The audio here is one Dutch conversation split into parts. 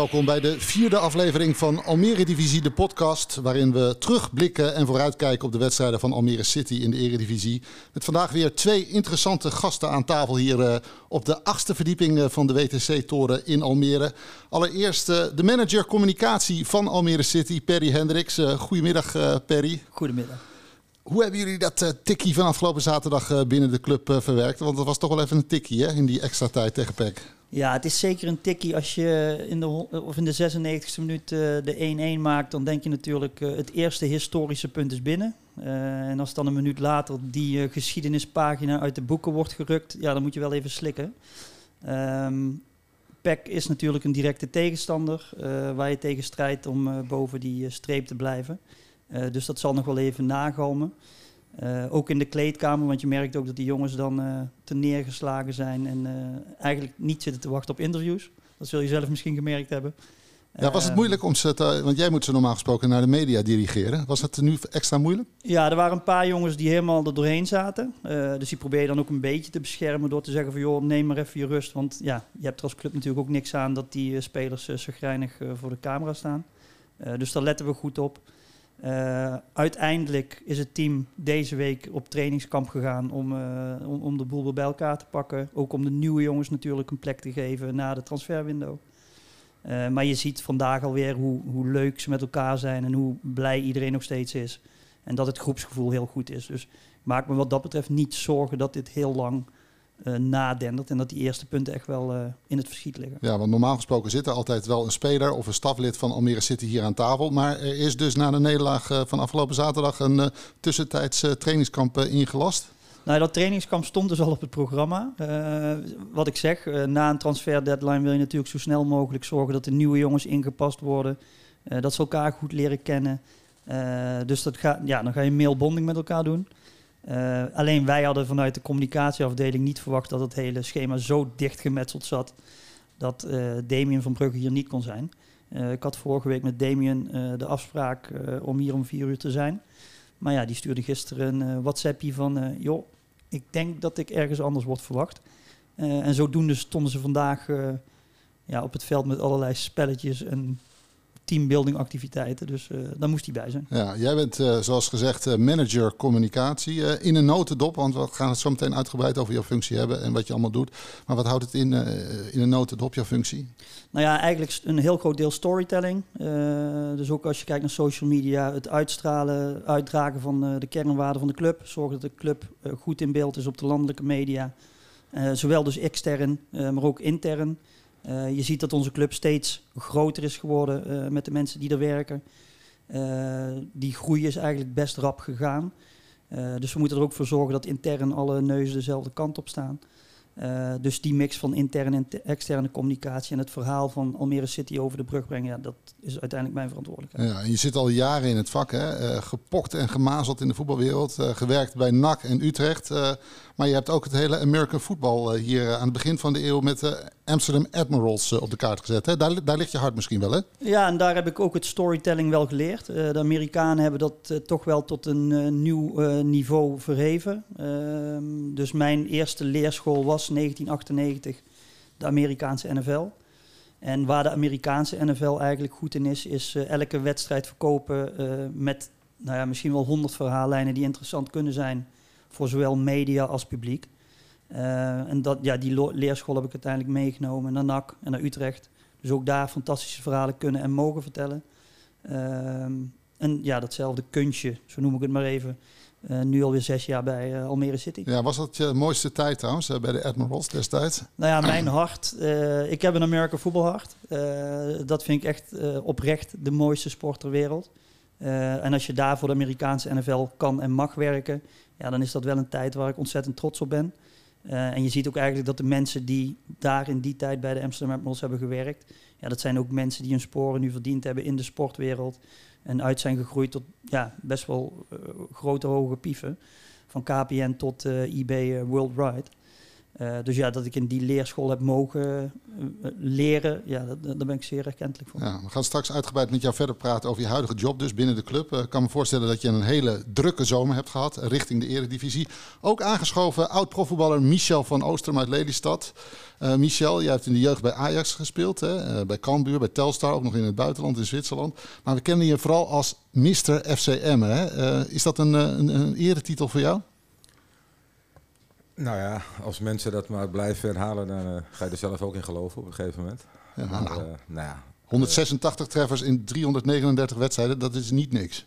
Welkom bij de vierde aflevering van Almere Divisie, de podcast. Waarin we terugblikken en vooruitkijken op de wedstrijden van Almere City in de Eredivisie. Met vandaag weer twee interessante gasten aan tafel hier uh, op de achtste verdieping uh, van de WTC-toren in Almere. Allereerst uh, de manager communicatie van Almere City, Perry Hendricks. goedemiddag, Perry. Goedemiddag. Hoe hebben jullie dat tikkie van afgelopen zaterdag binnen de club verwerkt? Want dat was toch wel even een tikkie hè, in die extra tijd tegen PEC. Ja, het is zeker een tikkie als je in de, of in de 96e minuut de 1-1 maakt. Dan denk je natuurlijk het eerste historische punt is binnen. En als dan een minuut later die geschiedenispagina uit de boeken wordt gerukt, ja, dan moet je wel even slikken. Um, is natuurlijk een directe tegenstander waar je tegen strijdt om boven die streep te blijven. Dus dat zal nog wel even nagalmen. Uh, ook in de kleedkamer, want je merkt ook dat die jongens dan uh, te neergeslagen zijn en eigenlijk niet zitten te wachten op interviews. Dat zul je zelf misschien gemerkt hebben. Ja, was het moeilijk om ze te, want jij moet ze normaal gesproken naar de media dirigeren. Was het nu extra moeilijk? Ja, er waren een paar jongens die helemaal er doorheen zaten. dus die probeer je dan ook een beetje te beschermen door te zeggen van joh, neem maar even je rust. Want ja, je hebt er als club natuurlijk ook niks aan dat die spelers uh, chagrijnig voor de camera staan. dus daar letten we goed op. Uh, uiteindelijk is het team deze week op trainingskamp gegaan om, uh, om, om, de boel weer bij elkaar te pakken. Ook om de nieuwe jongens natuurlijk een plek te geven na de transferwindow. Uh, maar je ziet vandaag alweer hoe, hoe leuk ze met elkaar zijn en hoe blij iedereen nog steeds is. En dat het groepsgevoel heel goed is. Dus ik maak me wat dat betreft niet zorgen dat dit heel lang uh, nadendert. En dat die eerste punten echt wel uh, in het verschiet liggen. Ja, want normaal gesproken zit er altijd wel een speler of een staflid van Almere City hier aan tafel. Maar er is dus na de nederlaag uh, van afgelopen zaterdag een tussentijds trainingskamp ingelast. Nou, dat trainingskamp stond dus al op het programma. wat ik zeg, na een transfer deadline wil je natuurlijk zo snel mogelijk zorgen dat de nieuwe jongens ingepast worden. dat ze elkaar goed leren kennen. dus dat ga, ja, dan ga je mailbonding met elkaar doen. Uh, alleen wij hadden vanuit de communicatieafdeling niet verwacht dat het hele schema zo dicht gemetseld zat dat uh, Damien van Brugge hier niet kon zijn. Uh, ik had vorige week met Damien de afspraak om hier om vier uur te zijn. Maar ja, die stuurde gisteren een WhatsAppje van, joh, ik denk dat ik ergens anders word verwacht. en zodoende stonden ze vandaag ja, op het veld met allerlei spelletjes en teambuilding activiteiten. Dus uh, daar moest hij bij zijn. Ja, jij bent uh, zoals gezegd uh, manager communicatie in een notendop. Want we gaan het zo meteen uitgebreid over jouw functie hebben en wat je allemaal doet. Maar wat houdt het in, in een notendop, jouw functie? Nou ja, eigenlijk een heel groot deel storytelling. dus ook als je kijkt naar social media, het uitstralen, uitdragen van de kernwaarden van de club. Zorgen dat de club goed in beeld is op de landelijke media. zowel dus extern, maar ook intern. Uh, je ziet dat onze club steeds groter is geworden uh, met de mensen die er werken. Uh, die groei is eigenlijk best rap gegaan. dus we moeten er ook voor zorgen dat intern alle neuzen dezelfde kant op staan. Uh, dus die mix van interne en externe communicatie en het verhaal van Almere City over de brug brengen, ja, dat is uiteindelijk mijn verantwoordelijkheid. Ja, je zit al jaren in het vak, hè? Uh, gepokt en gemazeld in de voetbalwereld, uh, gewerkt bij NAC en Utrecht. maar je hebt ook het hele American football hier aan het begin van de eeuw met de Amsterdam Admirals op de kaart gezet. Hè? Daar, daar ligt je hart misschien wel, hè? Ja, en daar heb ik ook het storytelling wel geleerd. de Amerikanen hebben dat toch wel tot een nieuw niveau verheven. Ehm, dus mijn eerste leerschool was 1998 de Amerikaanse NFL. En waar de Amerikaanse NFL eigenlijk goed in is, is uh, elke wedstrijd verkopen uh, met nou ja, misschien wel 100 verhaallijnen die interessant kunnen zijn voor zowel media als publiek. Uh, en dat, ja, die leerschool heb ik uiteindelijk meegenomen naar NAC en naar Utrecht. Dus ook daar fantastische verhalen kunnen en mogen vertellen. Ehm, en ja, datzelfde kunstje, zo noem ik het maar even, uh, nu alweer zes jaar bij uh, Almere City. Ja, was dat je mooiste tijd trouwens, uh, bij de Admirals destijds? Nou ja, mijn hart. ik heb een Amerika voetbalhart. dat vind ik echt oprecht de mooiste sport ter wereld. en als je daar voor de Amerikaanse NFL kan en mag werken, ja, dan is dat wel een tijd waar ik ontzettend trots op ben. en je ziet ook eigenlijk dat de mensen die daar in die tijd bij de Amsterdam Admirals hebben gewerkt, ja, dat zijn ook mensen die hun sporen nu verdiend hebben in de sportwereld. En uit zijn gegroeid tot ja, best wel uh, grote hoge pieven. Van KPN tot uh, eBay Eh, dus ja, dat ik in die leerschool heb mogen eh, leren, ja, daar ben ik zeer erkentelijk voor. Ja, we gaan straks uitgebreid met jou verder praten over je huidige job dus binnen de club. Ik kan me voorstellen dat je een hele drukke zomer hebt gehad richting de eredivisie. Ook aangeschoven oud-profvoetballer Michel van Oosterom uit Lelystad. Michel, jij hebt in de jeugd bij Ajax gespeeld, hè? bij Cambuur, bij Telstar, ook nog in het buitenland in Zwitserland. Maar we kennen je vooral als Mr. FCM. Hè? is dat een, een, een eretitel voor jou? Nou ja, als mensen dat maar blijven herhalen, dan uh, ga je er zelf ook in geloven op een gegeven moment. Ja, maar, nou, uh, nou ja, 186 uh, treffers in 339 wedstrijden, dat is niet niks.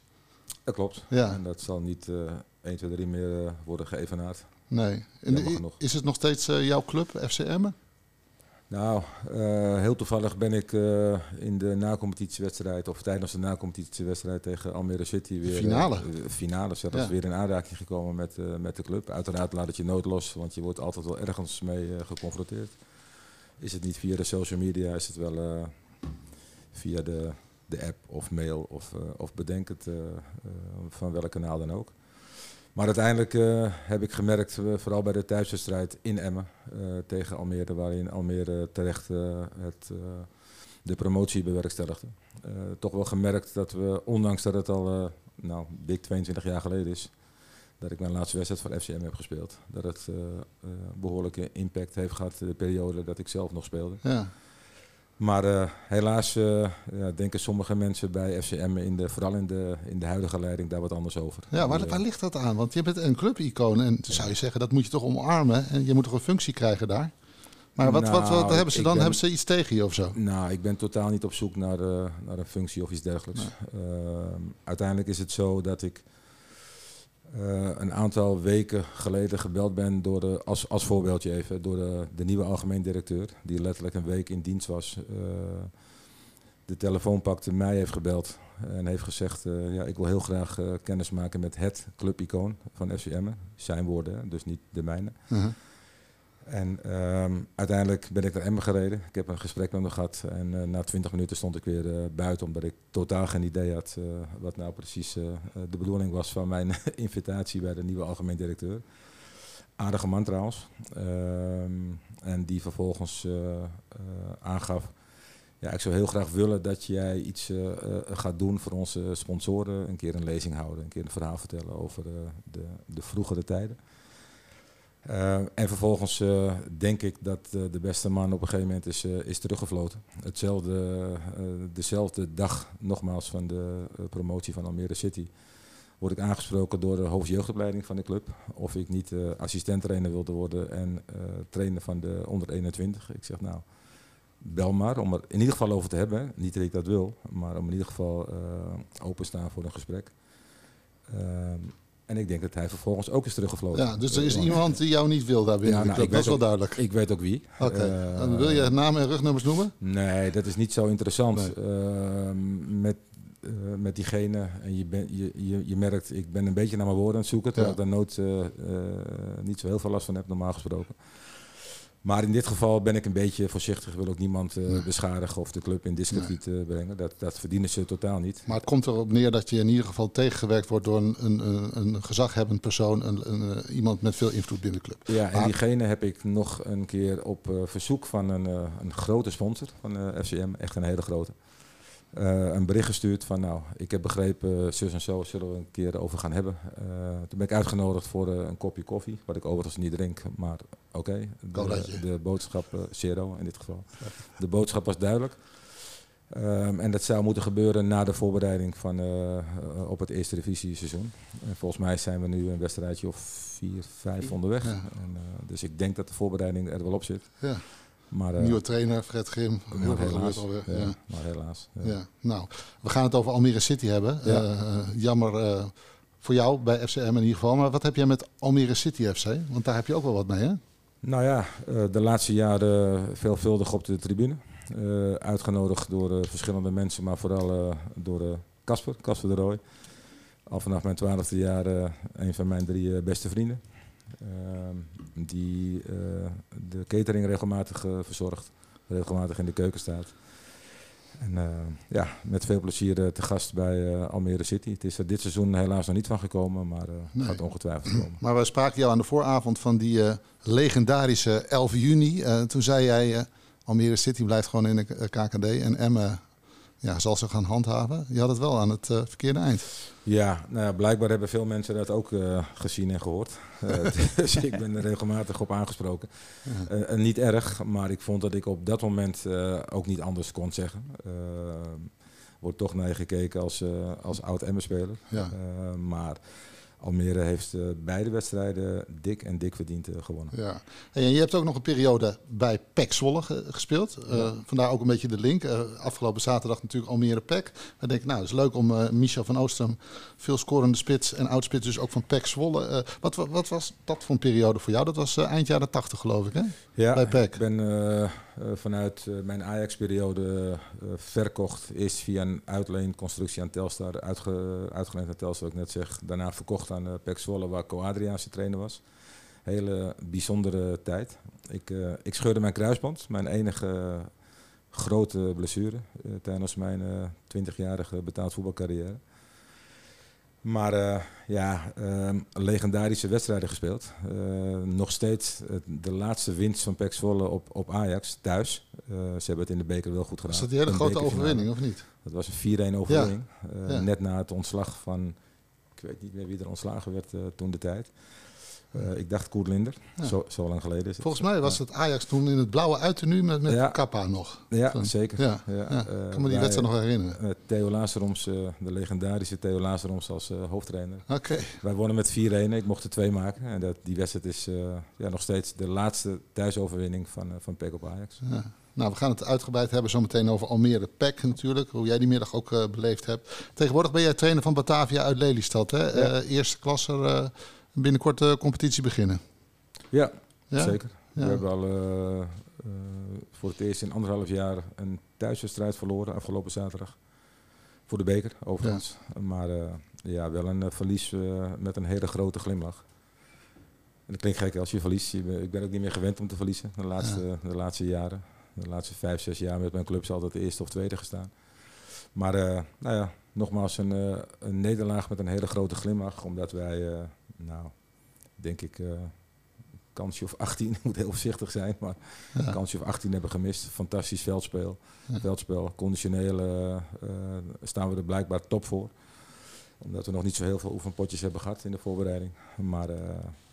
Dat klopt. Ja. En dat zal niet uh, 1, 2, 3 meer worden geëvenaard. Nee. En is het nog steeds jouw club, FCM? Nou, uh, heel toevallig ben ik uh, in de nacompetitiewedstrijd, of tijdens de nacompetitiewedstrijd tegen Almere City weer. Finale. Uh, finale zelfs ja. weer in aanraking gekomen met, met de club. Uiteraard laat het je nooit los, want je wordt altijd wel ergens mee geconfronteerd. Is het niet via de social media, is het wel via de, de app of mail of, of bedenk het van welk kanaal dan ook. Maar uiteindelijk uh, heb ik gemerkt, uh, vooral bij de thuiswedstrijd in Emmen uh, tegen Almere, waarin Almere terecht het, de promotie bewerkstelligde. toch wel gemerkt dat we, ondanks dat het al nou, dik 22 jaar geleden is, dat ik mijn laatste wedstrijd voor FCM heb gespeeld, dat het behoorlijke impact heeft gehad de periode dat ik zelf nog speelde. Ja. Maar uh, helaas uh, ja, denken sommige mensen bij FCM, in de, vooral in de, in de huidige leiding, daar wat anders over. Ja, waar, waar ligt dat aan? Want je bent een clubicoon en zou je zeggen, dat moet je toch omarmen en je moet toch een functie krijgen daar? Maar wat, nou, wat, wat, hebben ze dan? hebben ze iets tegen je of zo? Nou, ik ben totaal niet op zoek naar, uh, naar een functie of iets dergelijks. Nee. uiteindelijk is het zo dat ik uh, een aantal weken geleden gebeld ben door de, als, als voorbeeldje even, door de, de nieuwe algemeen directeur, die letterlijk een week in dienst was. Uh, de telefoon pakte, mij heeft gebeld en heeft gezegd, uh, ja, ik wil heel graag kennis maken met het clubicoon van FCM. Zijn woorden, dus niet de mijne. -huh. En um, uiteindelijk ben ik naar Emmen gereden. Ik heb een gesprek met hem gehad. En uh, na twintig minuten stond ik weer uh, buiten, omdat ik totaal geen idee had uh, wat nou precies de bedoeling was van mijn invitatie bij de nieuwe algemeen directeur. Aardige man trouwens. Um, en die vervolgens aangaf. Ja, ik zou heel graag willen dat jij iets gaat doen voor onze sponsoren. Een keer een lezing houden, een keer een verhaal vertellen over de, de vroegere tijden. Uh, en vervolgens uh, denk ik dat uh, de beste man op een gegeven moment is, is teruggefloten. Hetzelfde, dezelfde dag nogmaals van de promotie van Almere City word ik aangesproken door de hoofdjeugdopleiding van de club. Of ik niet assistent-trainer wilde worden en trainer van de onder 21. Ik zeg nou, bel maar om er in ieder geval over te hebben. Niet dat ik dat wil, maar om in ieder geval openstaan voor een gesprek. Ehm, en ik denk dat hij vervolgens ook is teruggevlogen. Ja, dus er is iemand die jou niet wil daar binnen. Ja, nou, dat is wel duidelijk. Ik weet ook wie. Oké. Okay. Uh, wil je namen en rugnummers noemen? Nee, dat is niet zo interessant. Nee. Uh, met, uh, met diegene, en je, ben, je, je, je merkt, ik ben een beetje naar mijn woorden aan het zoeken, terwijl ja. ik daar nooit niet zo heel veel last van heb, normaal gesproken. Maar in dit geval ben ik een beetje voorzichtig. Ik wil ook niemand uh, nee. beschadigen of de club in discrediet nee. uh, brengen. Dat, dat verdienen ze totaal niet. Maar het komt erop neer dat je in ieder geval tegengewerkt wordt door een, een, een gezaghebbend persoon. Een, een, eh, iemand met veel invloed binnen de club. Ja, en diegene heb ik nog een keer op uh, verzoek van een, een grote sponsor van FCM. Echt een hele grote. Uh, een bericht gestuurd van nou, ik heb begrepen, zus en zo zullen we een keer over gaan hebben. Uh, toen ben ik uitgenodigd voor uh, een kopje koffie, wat ik overigens niet drink, maar oké. Okay. De, de, boodschap, zero in dit geval. De boodschap was duidelijk. Um, en dat zou moeten gebeuren na de voorbereiding van, op het eerste divisie seizoen. En volgens mij zijn we nu een wedstrijdje of vier, vijf onderweg. Ja. En, dus ik denk dat de voorbereiding er wel op zit. Ja. Maar, uh, Nieuwe trainer, Fred Grim. Maar helaas. Alweer. Ja, ja. Maar helaas. Ja. Nou, we gaan het over Almere City hebben. Uh, jammer uh, voor jou bij FCM in ieder geval. Maar wat heb jij met Almere City FC? Want daar heb je ook wel wat mee, hè? Nou ja, de laatste jaren veelvuldig op de tribune. uitgenodigd door verschillende mensen, maar vooral door Casper, Casper de Rooij. Al vanaf mijn twaalfde jaar een van mijn drie beste vrienden. Ehm, die uh, de catering regelmatig uh, verzorgt, regelmatig in de keuken staat. En uh, ja, met veel plezier uh, te gast bij uh, Almere City. Het is er dit seizoen helaas nog niet van gekomen, maar nee. gaat ongetwijfeld komen. Maar we spraken jou aan de vooravond van die legendarische 11 juni. toen zei jij, Almere City blijft gewoon in de KKD en Emmen ja, zal ze gaan handhaven. Je had het wel aan het verkeerde eind. Ja, nou blijkbaar hebben veel mensen dat ook gezien en gehoord. dus ik ben er regelmatig op aangesproken. Ja. niet erg, maar ik vond dat ik op dat moment ook niet anders kon zeggen. wordt toch naar je gekeken als, als oud-Emmer-speler. Ja. maar Almere heeft uh, beide wedstrijden dik en dik verdiend uh, gewonnen. Ja. En je hebt ook nog een periode bij PEC Zwolle gespeeld. Uh, vandaar ook een beetje de link. afgelopen zaterdag natuurlijk Almere PEC. We denken, nou, het is leuk om Michel van Oostrum, veel scorende spits en oudspits dus ook van PEC Zwolle. Wat, wat, was dat voor een periode voor jou? Dat was eind jaren 80 geloof ik, hè? Ja, bij PEC. ik ben vanuit mijn Ajax-periode verkocht. Eerst via een uitleenconstructie aan Telstar, uitge, uitgeleend aan Telstar, wat ik net zeg. Daarna verkocht uh, Pek Zwolle, waar Co Adriaanse trainer was. Hele bijzondere tijd. Ik, uh, ik scheurde mijn kruisband, mijn enige grote blessure tijdens mijn 20-jarige betaald voetbalcarrière. Maar uh, ja, uh, legendarische wedstrijden gespeeld. Uh, nog steeds de laatste winst van Zwolle op, op Ajax thuis. ze hebben het in de beker wel goed gedaan. Was dat die hele grote overwinning of niet? Dat was een 4-1 overwinning. Ja. Ja. Net na het ontslag van weet niet meer wie er ontslagen werd uh, toen de tijd. Uh, ik dacht Koert Linder, ja. zo, zo, lang geleden is het. Volgens mij was het Ajax toen in het blauwe uiternu met, met ja. Kappa nog. Ja, toen. zeker. Ja. Ja. ik kan me die wedstrijd nog herinneren. Theo Lazaroms, de legendarische Theo Lazaroms als hoofdtrainer. Oké. Wij wonnen met 4-1, ik mocht er twee maken. En dat, die wedstrijd is ja, nog steeds de laatste thuisoverwinning van, van PEC op Ajax. Ja. Nou, we gaan het uitgebreid hebben zometeen over Almere PEC natuurlijk. Hoe jij die middag ook uh, beleefd hebt. Tegenwoordig ben jij trainer van Batavia uit Lelystad. Hè? Ja. Uh, eerste klasse, uh, binnenkort de competitie beginnen. Ja, ja? zeker. Ja. We hebben al voor het eerst in anderhalf jaar een thuiswedstrijd verloren afgelopen zaterdag. Voor de beker, overigens. Maar ja, wel een verlies met een hele grote glimlach. En dat klinkt gek als je verliest. Ik ben ook niet meer gewend om te verliezen de laatste, de laatste jaren de laatste vijf, zes jaar met mijn clubs altijd de eerste of tweede gestaan. Maar uh, nou ja, nogmaals een, uh, een, nederlaag met een hele grote glimlach. Omdat wij, uh, nou, denk ik, een kansje of 18, ik moet heel voorzichtig zijn, maar ja. een kansje of 18 hebben gemist. Fantastisch veldspel. Ja. Veldspel, conditioneel staan we er blijkbaar top voor. Omdat we nog niet zo heel veel oefenpotjes hebben gehad in de voorbereiding. Maar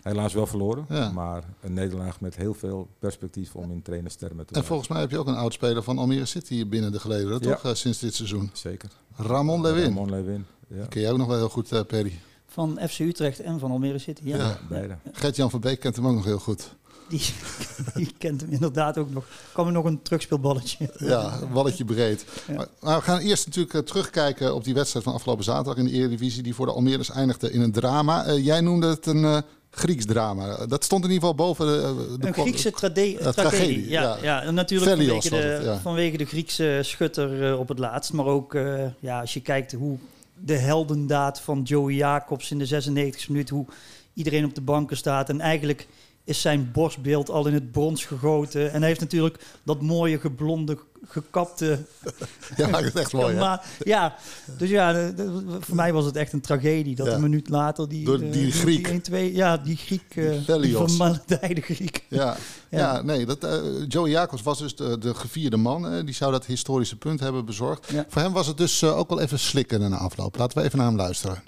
Helaas wel verloren, ja. maar een nederlaag met heel veel perspectief om in trainerstermen te En volgens mij heb je ook een oudspeler van Almere City binnen de gelederen, ja. toch? Uh, sinds dit seizoen. Zeker. Ramon Lewin. Ramon Lewin, ja. ken jij ook nog wel heel goed, uh, Perry. Van FC Utrecht en van Almere City, ja. ja beide. Gert-Jan van Beek kent hem ook nog heel goed. Die, die, kent hem inderdaad ook nog. Kan er nog een terugspeelballetje. Ja, een balletje breed. Ja. Maar, maar, we gaan eerst natuurlijk uh, terugkijken op die wedstrijd van afgelopen zaterdag in de Eredivisie, die voor de Almere's eindigde in een drama. Uh, jij noemde het een uh, Grieks drama. Dat stond in ieder geval boven de... de een Griekse tragedie. tragedie. Ja, ja. En natuurlijk vanwege de, het, vanwege de Griekse schutter op het laatst. Maar ook ja, als je kijkt hoe de heldendaad van Joey Jacobs in de 96e minuut... hoe iedereen op de banken staat en eigenlijk is zijn borstbeeld al in het brons gegoten. En hij heeft natuurlijk dat mooie geblonde, gekapte... Ja, dat is echt mooi, maar, Ja, dus ja, voor mij was het echt een tragedie dat een minuut later die... Door die uh, Griek. Die 1, 2, ja, die Griek, uh, die vermaledijde Griek. Ja, ja. ja nee, dat, uh, Joey Jacobs was dus de, de gevierde man. die zou dat historische punt hebben bezorgd. Ja. Voor hem was het dus ook wel even slikken na afloop. Laten we even naar hem luisteren.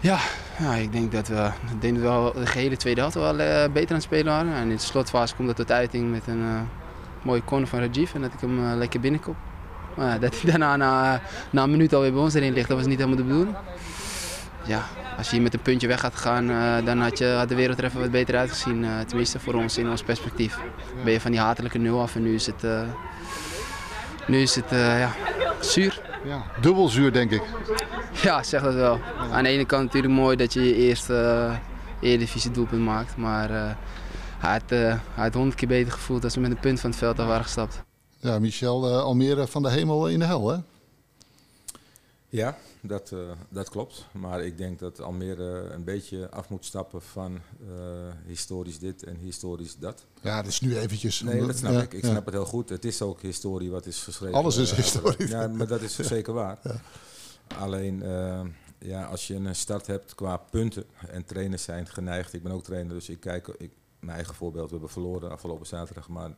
Ja, ja, ik denk dat we, denk dat de gehele tweede helft wel uh, beter aan het spelen waren. En in de slotfase komt dat tot uiting met een uh, mooie corner van Rajiv en dat ik hem uh, lekker binnenkom. Maar dat hij daarna na, na een minuut alweer bij ons erin ligt, dat was niet helemaal de bedoeling. Ja, als je hier met een puntje weg gaat gaan, dan had, je, had de wereld er even wat beter uitgezien. tenminste voor ons, in ons perspectief. Ben je van die hatelijke nul af en nu is het, nu is het ja, zuur. Ja, dubbel zuur denk ik. Ja, zeg dat wel. Aan de ene kant natuurlijk mooi dat je je eerste uh, Eredivisie doelpunt maakt. Maar uh, hij had uh, hij honderd keer beter gevoeld als we met een punt van het veld af waren gestapt. Ja, Michel, Almere van de hemel in de hel hè? Ja, dat, uh, dat klopt. Maar ik denk dat Almere een beetje af moet stappen van uh, historisch dit en historisch dat. Ja, dat is nu eventjes... Nee, dat snap ik. Ik snap het heel goed. Het is ook historie wat is geschreven. Alles is historie. Ja, maar dat is zeker waar. Alleen, ja, als je een start hebt qua punten en trainers zijn geneigd. Ik ben ook trainer, dus ik kijk... Ik, mijn eigen voorbeeld, we hebben verloren afgelopen zaterdag, maar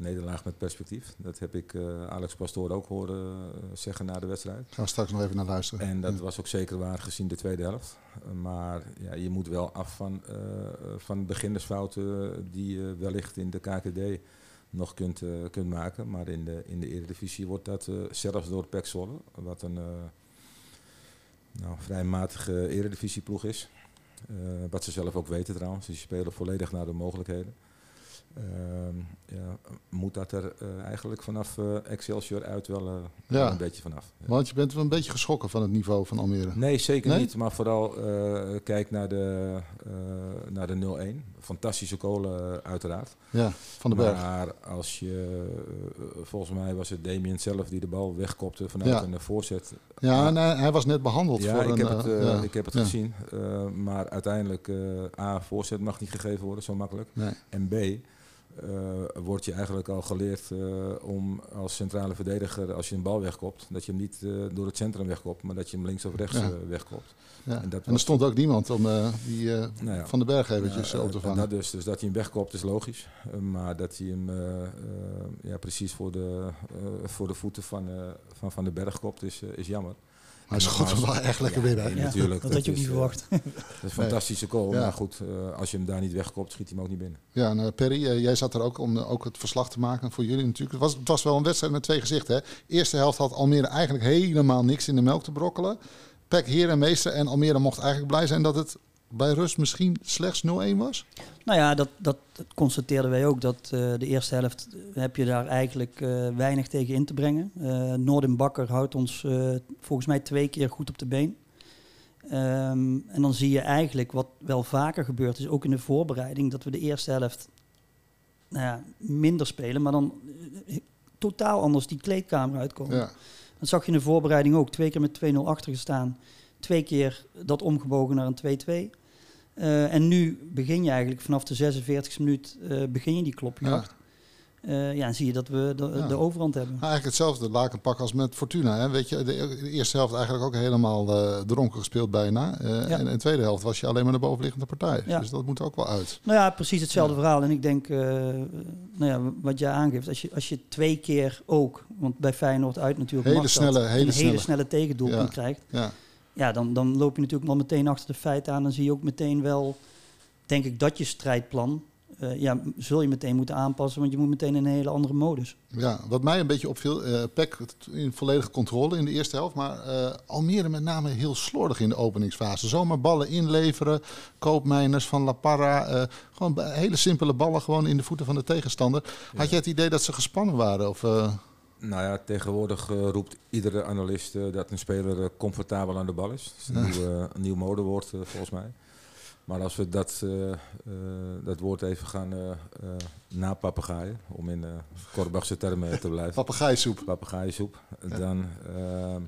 nederlaag met perspectief. Dat heb ik uh, Alex Pastoor ook horen uh, zeggen na de wedstrijd. Gaan we straks nog even naar luisteren. En dat ja. was ook zeker waar gezien de tweede helft. Maar ja, je moet wel af van, van beginnersfouten die je wellicht in de KKD nog kunt, kunt maken. Maar in de, in de Eredivisie wordt dat zelfs door Pek Zwolle, wat een nou, vrij matige Eredivisieploeg is. wat ze zelf ook weten trouwens. Dus die spelen volledig naar de mogelijkheden. Uh, ja, moet dat er uh, eigenlijk vanaf uh, Excelsior uit wel, uh, ja. wel een beetje vanaf. Ja. Want je bent wel een beetje geschrokken van het niveau van Almere. Nee, zeker nee? niet. Maar vooral kijk naar de, naar de 0-1. Fantastische kolen uiteraard. Ja, van de berg. Maar als je, volgens mij was het Damien zelf die de bal wegkopte vanuit ja. een voorzet. Ja, nee, hij was net behandeld ja, voor ik een... Heb het, ik heb het gezien. maar uiteindelijk, A, voorzet mag niet gegeven worden, zo makkelijk. Nee. En B... Uh, wordt je eigenlijk al geleerd uh, om als centrale verdediger, als je een bal wegkopt, dat je hem niet uh, door het centrum wegkopt, maar dat je hem links of rechts ja. wegkopt. Ja. En, dat en er stond ook niemand om die nou ja. van de berg eventjes op te vangen. Dat dus, dus dat hij hem wegkopt is logisch, maar dat hij hem ja, precies voor de, voor de voeten van, van Van de Berg kopt is, is jammer. Maar hij schoot hem wel echt lekker binnen. Ja, natuurlijk. dat had je ook niet verwacht. Dat is een fantastische goal. Ja. Maar goed, uh, als je hem daar niet wegkopt, schiet hij hem ook niet binnen. Ja, en uh, Perry, uh, jij zat er ook om ook het verslag te maken voor jullie natuurlijk. Het was, het was wel een wedstrijd met twee gezichten. Hè? Eerste helft had Almere eigenlijk helemaal niks in de melk te brokkelen. Pek, heer en meester. En Almere mocht eigenlijk blij zijn dat het bij rust misschien slechts 0-1 was? Nou ja, dat, dat, dat constateerden wij ook. Dat uh, de eerste helft heb je daar eigenlijk uh, weinig tegen in te brengen. Uh, Noordin Bakker houdt ons volgens mij twee keer goed op de been. Um, en dan zie je eigenlijk wat wel vaker gebeurt is, ook in de voorbereiding, dat we de eerste helft nou ja, minder spelen, maar dan totaal anders die kleedkamer uitkomen. Ja. Dat zag je in de voorbereiding ook. Twee keer met 2-0 achter gestaan. Twee keer dat omgebogen naar een 2-2. Uh, en nu begin je eigenlijk vanaf de 46e minuut uh, begin je die klopjacht. Ja. Uh, ja, en zie je dat we de, ja. de overhand hebben. Nou, eigenlijk hetzelfde lakenpak als met Fortuna. Hè? Weet je, de, de, eerste helft eigenlijk ook helemaal dronken gespeeld bijna. Ja. En in de tweede helft was je alleen maar de bovenliggende partij. Dus dat moet ook wel uit. Nou ja, precies hetzelfde verhaal. En ik denk, nou ja, wat jij aangeeft, als je, als je twee keer ook, want bij Feyenoord uit natuurlijk hele snelle, dat, hele een snelle. hele snelle tegendoelpunt krijgt. Ja ja, dan, dan loop je natuurlijk al meteen achter de feiten aan. Dan zie je ook meteen wel, denk ik, dat je strijdplan, uh, ja, zul je meteen moeten aanpassen, want je moet meteen in een hele andere modus. Ja, wat mij een beetje opviel, uh, Peck in volledige controle in de eerste helft, maar uh, Almere met name heel slordig in de openingsfase. Zomaar ballen inleveren, koopmijners van La Parra, gewoon hele simpele ballen gewoon in de voeten van de tegenstander. Had jij het idee dat ze gespannen waren? Of, nou ja, tegenwoordig uh, roept iedere analist uh, dat een speler uh, comfortabel aan de bal is. Dat is een, nieuw, een nieuw modewoord volgens mij. Maar als we dat, dat woord even gaan napapegaaien, om in Korbachse termen te blijven. Papegaaiesoep. Papegaaiesoep. Ja. Dan ehm,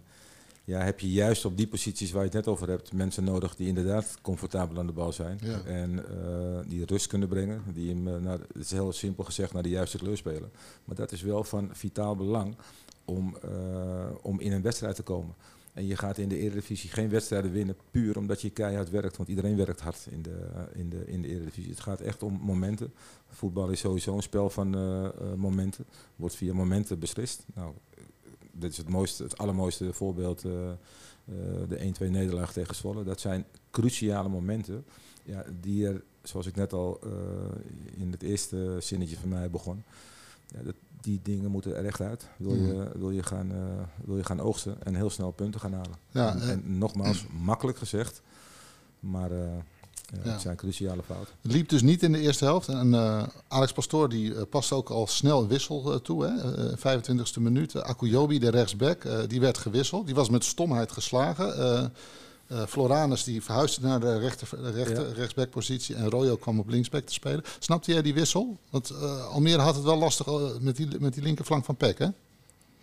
ja, heb je juist op die posities waar je het net over hebt, mensen nodig die inderdaad comfortabel aan de bal zijn. Ja. En uh, die rust kunnen brengen. Die hem, uh, naar, het is heel simpel gezegd, naar de juiste kleur spelen. Maar dat is wel van vitaal belang om, uh, om in een wedstrijd te komen. En je gaat in de Eredivisie geen wedstrijden winnen puur omdat je keihard werkt. Want iedereen werkt hard in de, in de, in de Eredivisie. Het gaat echt om momenten. Voetbal is sowieso een spel van momenten. Wordt via momenten beslist. Nou, dit is het, mooiste, het allermooiste voorbeeld, uh, uh, de 1-2 nederlaag tegen Zwolle. Dat zijn cruciale momenten ja, die er, zoals ik net al uh, in het eerste zinnetje van mij begon, ja, dat, die dingen moeten er echt uit. Wil je, wil je, gaan, wil je gaan oogsten en heel snel punten gaan halen. Ja, en, en nogmaals, makkelijk gezegd, maar... Ja. Het zijn cruciale fouten. Het liep dus niet in de eerste helft. En uh, Alex Pastoor die uh, past ook al snel een wissel uh, toe. Hè? 25e minuut. Akuyobi, de rechtsback, die werd gewisseld. Die was met stomheid geslagen. Floranus die verhuisde naar de rechter, rechter, ja. rechtsbackpositie. En Royo kwam op linksback te spelen. Snapte jij die wissel? Want Almere had het wel lastig met die, met die linkerflank van Peck, hè?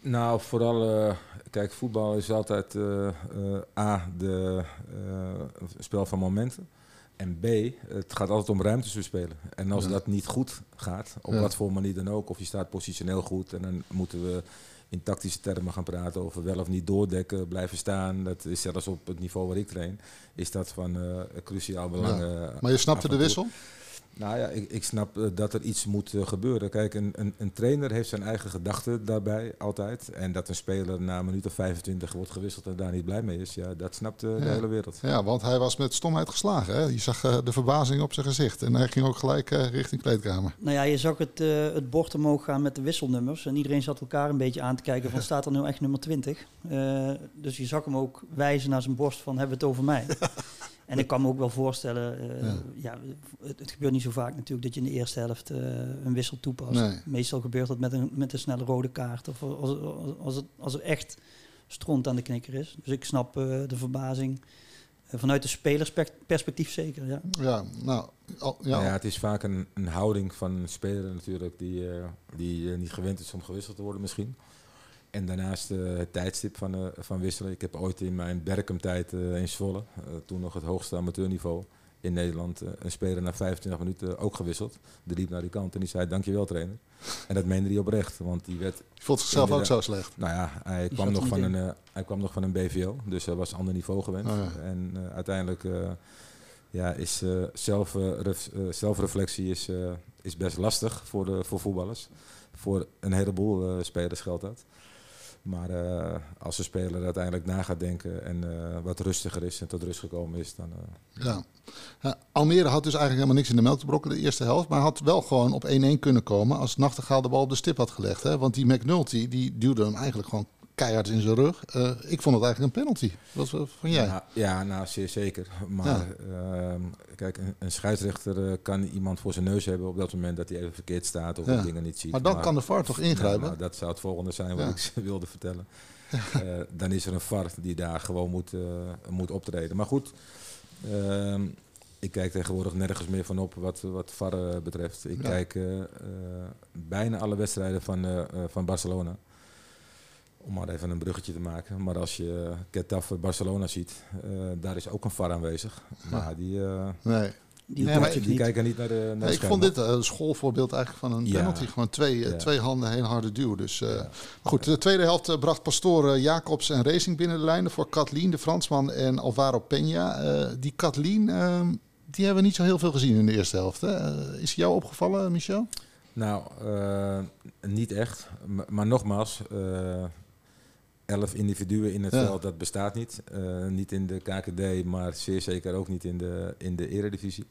Nou, vooral, uh, kijk, voetbal is altijd uh, uh, A, de spel van momenten. En B, het gaat altijd om ruimtes verspelen. En als dat niet goed gaat, op wat voor manier dan ook, of je staat positioneel goed, en dan moeten we in tactische termen gaan praten over wel of niet doordekken, blijven staan. Dat is zelfs op het niveau waar ik train, is dat van cruciaal belang. maar je snapte de wissel? Nou ja, ik, ik snap uh, dat er iets moet uh, gebeuren. Kijk, een, een, een, trainer heeft zijn eigen gedachten daarbij altijd. En dat een speler na een minuut of 25 wordt gewisseld en daar niet blij mee is, ja, dat snapt uh, ja. de hele wereld. Ja, want hij was met stomheid geslagen. Hè? Je zag de verbazing op zijn gezicht. En hij ging ook gelijk richting kleedkamer. Nou ja, je zag het, het bord omhoog gaan met de wisselnummers. En iedereen zat elkaar een beetje aan te kijken van staat er nu echt nummer 20? dus je zag hem ook wijzen naar zijn borst van hebben we het over mij? En ik kan me ook wel voorstellen, uh, ja. ja het, het, gebeurt niet zo vaak natuurlijk dat je in de eerste helft uh, een wissel toepast. Nee. Meestal gebeurt dat met een, met een snelle rode kaart of als, als, het, als er echt stront aan de knikker is. Dus ik snap uh, de verbazing. Vanuit de spelersperspectief zeker, ja. Ja, nou... Al, ja. Nou ja, het is vaak een, een houding van een speler natuurlijk die, die niet gewend is om gewisseld te worden misschien. En daarnaast uh, het tijdstip van, uh, van wisselen. Ik heb ooit in mijn Berkham-tijd uh, in Zwolle, toen nog het hoogste amateurniveau in Nederland, een speler na 25 minuten ook gewisseld. Die liep naar die kant en die zei dankjewel trainer. En dat meende hij oprecht, want die werd... Je voelt zichzelf ook zo slecht? Nou ja, hij kwam, nog van een, hij kwam nog van een BVO, dus hij was een ander niveau gewend. Oh ja. En uiteindelijk ja, is zelf, ref, zelfreflectie is, is best lastig voor, de, voor voetballers. Voor een heleboel spelers geldt dat. Maar uh, als de speler uiteindelijk na gaat denken en uh, wat rustiger is en tot rust gekomen is, dan. Uh... Ja. Almere had dus eigenlijk helemaal niks in de melk te brokken de eerste helft, maar had wel gewoon op 1-1 kunnen komen als Nachtegaal de bal op de stip had gelegd. Hè? Want die McNulty die duwde hem eigenlijk gewoon keihard in zijn rug. Uh, ik vond het eigenlijk een penalty. Wat vond jij? Ja, ja nou zeer zeker. Maar ja. uh, kijk, een, een scheidsrechter uh, kan iemand voor zijn neus hebben op dat moment dat hij even verkeerd staat of ja. dingen niet ziet. Maar dan maar, kan de VAR toch ingrijpen? Nou, dat zou het volgende zijn wat ik wilde vertellen. Eh, dan is er een VAR die daar gewoon moet, moet optreden. Maar goed, ehm, ik kijk tegenwoordig nergens meer van op wat, wat VAR betreft. Ik kijk bijna alle wedstrijden van, van Barcelona om maar even een bruggetje te maken. Maar als je Getafe Barcelona ziet, uh, daar is ook een VAR aanwezig. Maar die, uh, nee. die, nee, maar die niet. kijken niet naar de naar nee, Ik vond dit een schoolvoorbeeld eigenlijk van een ja. penalty. Gewoon twee, ja. twee handen, heel harde duw. Dus, uh, ja. Goed, de tweede helft bracht Pastoor Jacobs en Racing binnen de lijnen voor Kathleen, de Fransman, en Alvaro Peña. die Kathleen, die hebben we niet zo heel veel gezien in de eerste helft. Hè? is jou opgevallen, Michel? Nou, niet echt. Maar nogmaals elf individuen in het ja. veld, dat bestaat niet. Uh, niet in de KKD, maar zeer zeker ook niet in de, in de eredivisie.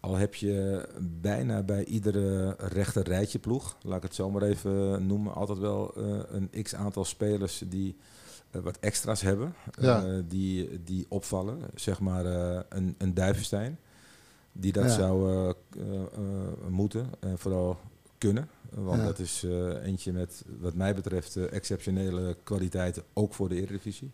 Al heb je bijna bij iedere rechter rijtje ploeg, laat ik het zo maar even noemen, altijd wel uh, een x aantal spelers die uh, wat extra's hebben, ja. die, die opvallen. Zeg maar een, een Duivenstein, die dat ja. zou moeten. En vooral kunnen. Want ja. dat is uh, eentje met, wat mij betreft, uh, exceptionele kwaliteiten, ook voor de Eredivisie.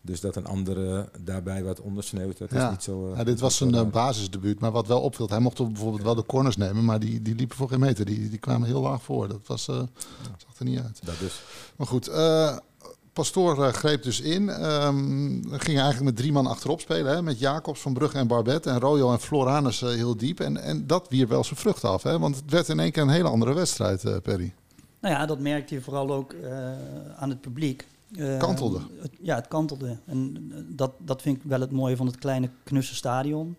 Dus dat een andere daarbij wat ondersneeuwt, dat ja. is niet zo... Uh, ja, dit was een uh, basisdebuut, maar wat wel opviel, hij mocht bijvoorbeeld wel de corners nemen, maar die, die liepen voor geen meter. Die, die kwamen heel laag voor. Dat was, zag er niet uit. Dat dus. Maar goed, Pastoor uh, greep dus in. Um, ging eigenlijk met drie man achterop spelen. Hè, met Jacobs, Van Brugge en Barbet. En Royo en Floranus uh, heel diep. En, en dat wierp wel zijn vrucht af. Hè, want het werd in één keer een hele andere wedstrijd, uh, Perry. Nou ja, dat merkte je vooral ook aan het publiek. kantelde. Het, ja, het kantelde. En dat, dat vind ik wel het mooie van het kleine knusse stadion.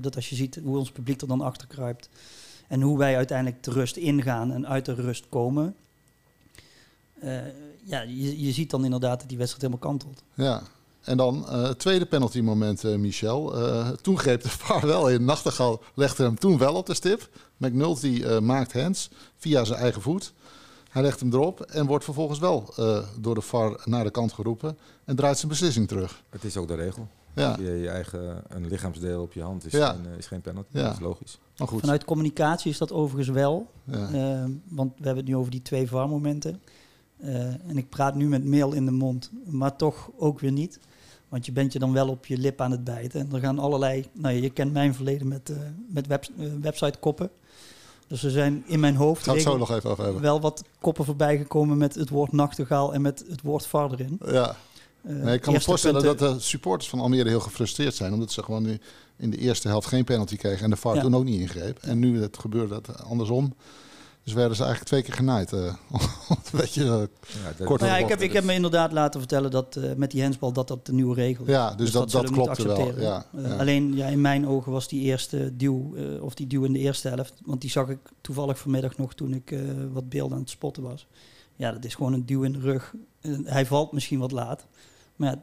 dat als je ziet hoe ons publiek er dan achter kruipt. En hoe wij uiteindelijk de rust ingaan en uit de rust komen ja, je, je ziet dan inderdaad dat die wedstrijd helemaal kantelt. Ja, en dan uh, het tweede penalty moment, uh, Michel. Uh, toen greep de VAR wel in. Nachtegaal legde hem toen wel op de stip. McNulty maakt hands via zijn eigen voet. Hij legt hem erop en wordt vervolgens wel door de VAR naar de kant geroepen. En draait zijn beslissing terug. Het is ook de regel. Ja. Je, je eigen een lichaamsdeel op je hand is, ja. geen, is geen penalty. Ja. Dat is logisch. Maar goed. Vanuit communicatie is dat overigens wel. Ja. want we hebben het nu over die twee VAR-momenten. Uh, en ik praat nu met mail in de mond, maar toch ook weer niet. Want je bent je dan wel op je lip aan het bijten. En er gaan allerlei, nou je kent mijn verleden met, uh, met web, uh, website koppen. Dus er zijn in mijn hoofd Gaan het zo nog even over hebben. wel wat koppen voorbij gekomen met het woord nachtegaal en met het woord var erin. Ja. Eh, Nee, ik kan me voorstellen punten- dat de supporters van Almere heel gefrustreerd zijn. Omdat ze gewoon nu in de eerste helft geen penalty kregen. En de VAR Ja. toen ook niet ingreep. En nu het gebeurde dat andersom. Dus werden ze eigenlijk twee keer genaaid. eh. Eh, Ja, dat- Kort Nou ja, ik, heb, ik heb me inderdaad laten vertellen dat eh, met die handsbal dat dat de nieuwe regel is. ja, dus, dat, dat, we niet klopte wel. accepteren. Ja, ja. Alleen ja, in mijn ogen was die eerste duw, eh, of die duw in de eerste helft, want die zag ik toevallig vanmiddag nog toen ik eh, wat beelden aan het spotten was. Ja, dat is gewoon een duw in de rug. Hij valt misschien wat laat, maar ja,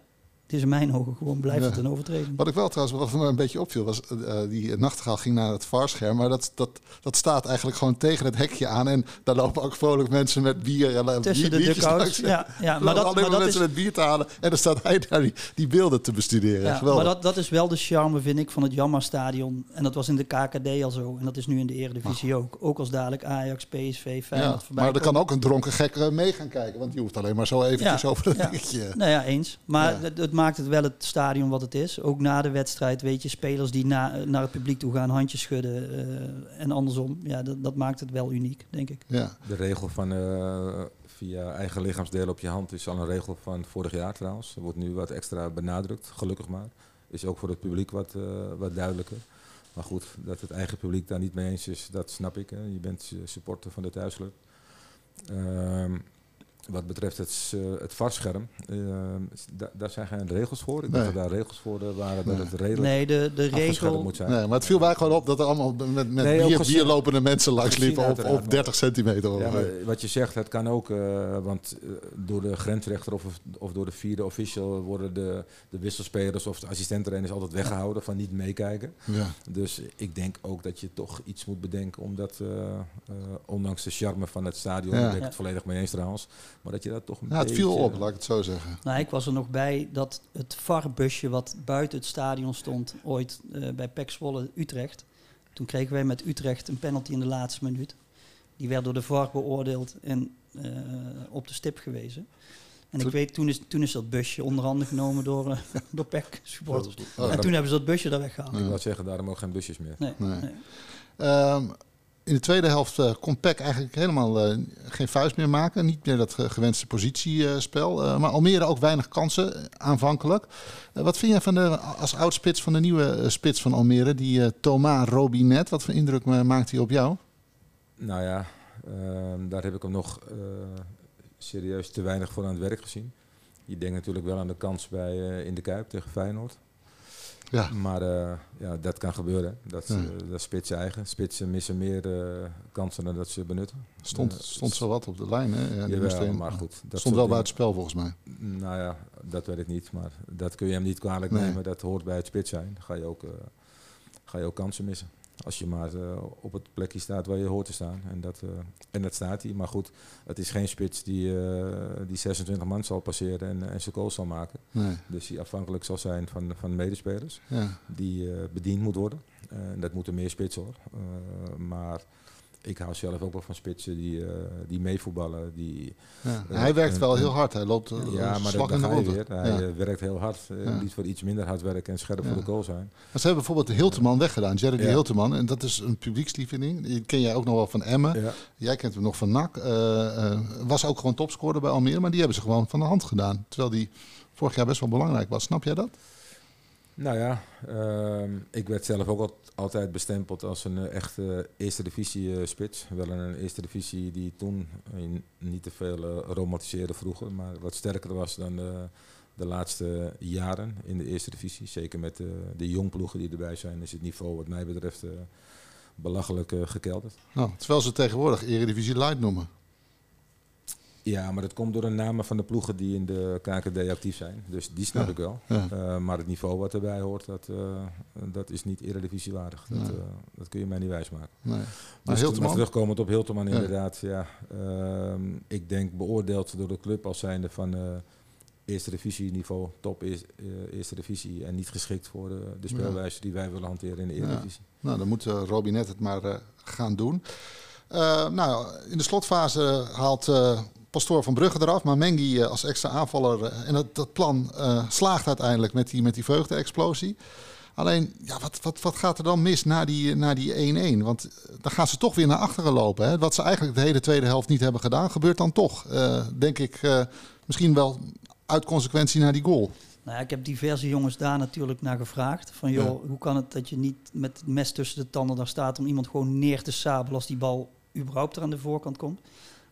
het is in mijn ogen gewoon blijft Ja. het een overtreding. Wat ik wel trouwens, wat me een beetje opviel, was eh, eh, die nachtegaal ging naar het VAR-scherm. Maar dat, dat, dat staat eigenlijk gewoon tegen het hekje aan. En daar lopen ook vrolijk mensen met bier en eh, Tussen de bier- langs. Ja, ja, maar dat, alleen maar mensen is, met bier te halen. En dan staat hij daar die, die beelden te bestuderen. ja, Geweldig. maar dat, dat is wel de charme, vind ik, van het Jammer-stadion. En dat was in de KKD al zo. En dat is nu in de Eredivisie ook. Ook als dadelijk Ajax, PSV, Feyenoord ja, voorbij maar er kan ook een dronken gek mee gaan kijken. Want die hoeft alleen maar zo eventjes over dat ja. dingetje. Nou ja, eens. Maar het, het maakt het wel het stadion wat het is. Ook na de wedstrijd, weet je, spelers die na, naar het publiek toe gaan, handjes schudden eh, en andersom. Ja, dat, dat maakt het wel uniek, denk ik. Ja. De regel van eh, via eigen lichaamsdelen op je hand is al een regel van vorig jaar trouwens. Er wordt nu wat extra benadrukt, gelukkig maar. Is ook voor het publiek wat, eh, wat duidelijker. Maar goed, dat het eigen publiek daar niet mee eens is, dat snap ik. Hè. Je bent eh, supporter van de thuisclub. Ehm, wat betreft het, eh, het varscherm, ehm, da- daar zijn geen regels voor. Ik Nee. dacht dat daar regels voor eh, waren dat Nee. het redelijk Nee, de, de regel... moet zijn. Nee, maar het viel mij gewoon op dat er allemaal met, met bier, gezien- bierlopende mensen langs liepen op, op 30 centimeter. Ja, wat je zegt, het kan ook, eh, want door de grensrechter of, of door de vierde official worden de, de wisselspelers of de assistenttrainers altijd weggehouden van niet meekijken. ja. Dus ik denk ook dat je toch iets moet bedenken, omdat eh, eh, ondanks de charme van het stadion, Ja. daar ben ik Ja. het volledig mee eens trouwens, maar dat je dat toch een Ja, het viel op, laat ik het zo zeggen. Nou, ik was er nog bij dat het VAR-busje wat buiten het stadion stond, ooit eh, bij PEC Zwolle Utrecht. Toen kregen wij met Utrecht een penalty in de laatste minuut. Die werd door de VAR beoordeeld en eh, op de stip gewezen. En ik weet, toen is, toen is dat busje onder handen genomen door, eh, door PEC supporters. Oh, En toen hebben ze dat busje daar weggehaald. Ik wou zeggen, daarom ook geen busjes meer. Nee, Nee. nee. Ehm, in de tweede helft eh, kon PEC eigenlijk helemaal eh, geen vuist meer maken. Niet meer dat ge- gewenste positiespel. Eh, maar Almere ook weinig kansen aanvankelijk. Wat vind jij van de, als oud-spits van de nieuwe spits van Almere, die Thomas Robinet? Wat voor indruk maakt hij op jou? Nou ja, ehm, daar heb ik hem nog serieus te weinig voor aan het werk gezien. Je denkt natuurlijk wel aan de kans bij in de Kuip tegen Feyenoord. Ja. Maar eh, ja, dat kan gebeuren. Dat, Ja. eh, dat is spits eigen. Spitsen missen meer eh, kansen dan dat ze benutten. Stond, Eh, stond zo wat op de lijn. Hè? Ja, die Jawel, maar goed. Dat stond wel buiten spel volgens mij. Nou ja, dat weet ik niet. Maar dat kun je hem niet kwalijk Nee. nemen. Dat hoort bij het spits zijn. Dan ga je ook, ga je ook kansen missen. Als je maar eh, op het plekje staat waar je hoort te staan. En dat, eh, en dat staat hij. Maar goed, het is geen spits die, eh, die 26 man zal passeren en, en zijn goal zal maken. Nee. Dus die afhankelijk zal zijn van, van medespelers. Ja. Die bediend moet worden. En dat moeten meer spitsen hoor. Maar ik hou zelf ook wel van spitsen die, eh, die meevoetballen. Die, Ja. Eh, Hij werkt wel heel hard. Hij loopt eh, ja, maar slag dat, in de weer. Hij Ja. eh, werkt heel hard. Niet voor iets minder hard werken en scherp voor de goal zijn. Maar ze hebben bijvoorbeeld de Hilteman weggedaan, Jerry. Hilteman. En dat is een publiekslieveling. Die ken jij ook nog wel van Emmen. Jij kent hem nog van NAC. Was ook gewoon topscorer bij Almere, maar die hebben ze gewoon van de hand gedaan. Terwijl die vorig jaar best wel belangrijk was. Snap jij dat? Nou ja, ehm, ik werd zelf ook al- altijd bestempeld als een eh, echte eerste divisie eh, spits. Wel een eerste divisie die toen eh, niet te veel eh, romantiseerde vroeger, maar wat sterker was dan de, de laatste jaren in de eerste divisie. Zeker met de, jongploegen die erbij zijn, is het niveau wat mij betreft eh, belachelijk eh, gekelderd. Nou, terwijl ze tegenwoordig Eredivisie Light noemen. Ja, maar dat komt door de namen van de ploegen die in de KKD actief zijn. Dus die snap Ja. ik wel. Ja. Eh, maar het niveau wat erbij hoort, dat, eh, dat is niet eredivisiewaardig. Dat, Nee. eh, dat kun je mij niet wijsmaken. Nee. Maar Dus maar terugkomend op Hilterman Ja. inderdaad. Ja, ehm, ik denk beoordeeld door de club als zijnde van eerste divisie niveau, top is, eerste divisie. En niet geschikt voor de, de speelwijze die wij willen hanteren in de Ja. eredivisie. Nou, dan moet uh, Robinet het maar uh, gaan doen. Nou, in de slotfase haalt Pastoor van Brugge eraf, maar Mengi als extra aanvaller. en dat, dat plan slaagt uiteindelijk met die, met die vreugde-explosie. Alleen, ja, wat, wat, wat gaat er dan mis na die, na die 1-1? Want eh, dan gaan ze toch weer naar achteren lopen. Hè? Wat ze eigenlijk de hele tweede helft niet hebben gedaan, gebeurt dan toch. Uh, denk ik, uh, misschien wel uit consequentie naar die goal. Nou ja, ik heb diverse jongens daar natuurlijk naar gevraagd. Van joh, hoe kan het dat je niet met het mes tussen de tanden daar staat om iemand gewoon neer te sabelen als die bal überhaupt er aan de voorkant komt.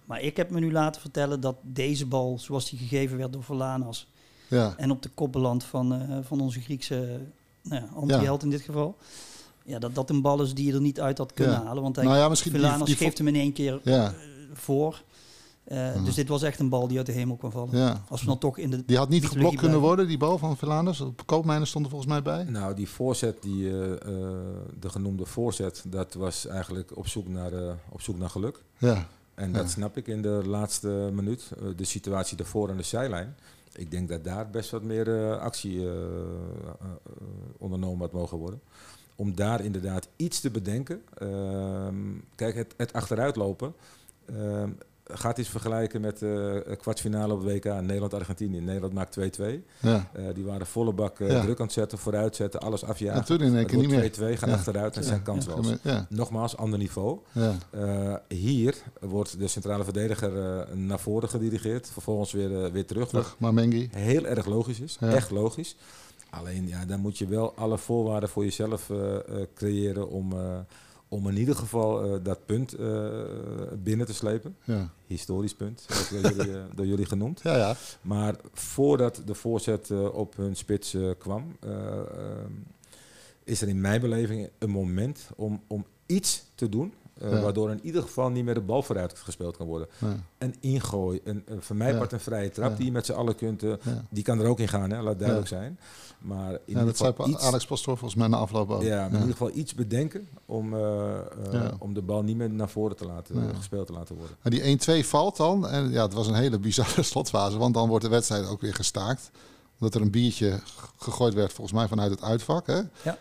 Maar ik heb me nu laten vertellen dat deze bal, zoals die gegeven werd door Verlanas, ja. en op de kop belandt van, uh, van onze Griekse nou ja, anti-held in dit geval. Ja, dat dat een bal is die je er niet uit had kunnen halen. Want hij, nou ja, misschien Verlanas die, die geeft hem in één keer uh, voor. Uh, Dus dit was echt een bal die uit de hemel kwam vallen. Ja. Als we dan toch in de die had niet geblokt kunnen worden, die bal van Verlaanders. Koopmijnen stond er volgens mij bij. Nou, die voorzet, die, uh, de genoemde voorzet, dat was eigenlijk op zoek naar, op zoek naar geluk. Ja. En dat snap ik in de laatste minuut. de situatie daarvoor aan de zijlijn. Ik denk dat daar best wat meer actie ondernomen had mogen worden om daar inderdaad iets te bedenken. Uh, kijk, het, het achteruitlopen. Gaat iets vergelijken met de uh, kwartfinale op het WK Nederland-Argentinië. Nederland maakt 2-2. Ja. Uh, die waren volle bak uh, ja. druk aan het zetten, vooruit zetten, alles afjagen. En toen in één keer niet meer. 2-2, gaan achteruit en zijn kansloos. Nogmaals, ander niveau. Hier wordt de centrale verdediger naar voren gedirigeerd, vervolgens weer, weer terug. terug maar Mengi. Heel erg logisch is, echt logisch. Alleen ja, dan moet je wel alle voorwaarden voor jezelf creëren om om in ieder geval uh, dat punt uh, binnen te slepen. Ja. Historisch punt, door jullie, uh, door jullie genoemd. Ja, ja. Maar voordat de voorzet op hun spits kwam, ehm, is er in mijn beleving een moment om, om iets te doen uh, Waardoor in ieder geval niet meer de bal vooruit gespeeld kan worden. Ja. Een ingooi, een, een, voor mij part een vrije trap die je met z'n allen kunt. Uh, die kan er ook in gaan, hè, laat duidelijk zijn. Maar in ieder dat geval zei iets, Alex Pastoor volgens mij na afloop ook. Ja, in ieder geval iets bedenken om, uh, om de bal niet meer naar voren te laten, gespeeld te laten worden. Maar die 1-2 valt dan. En ja, het was een hele bizarre slotfase. Want dan wordt de wedstrijd ook weer gestaakt. Omdat er een biertje gegooid werd, volgens mij vanuit het uitvak. Hè? Ja.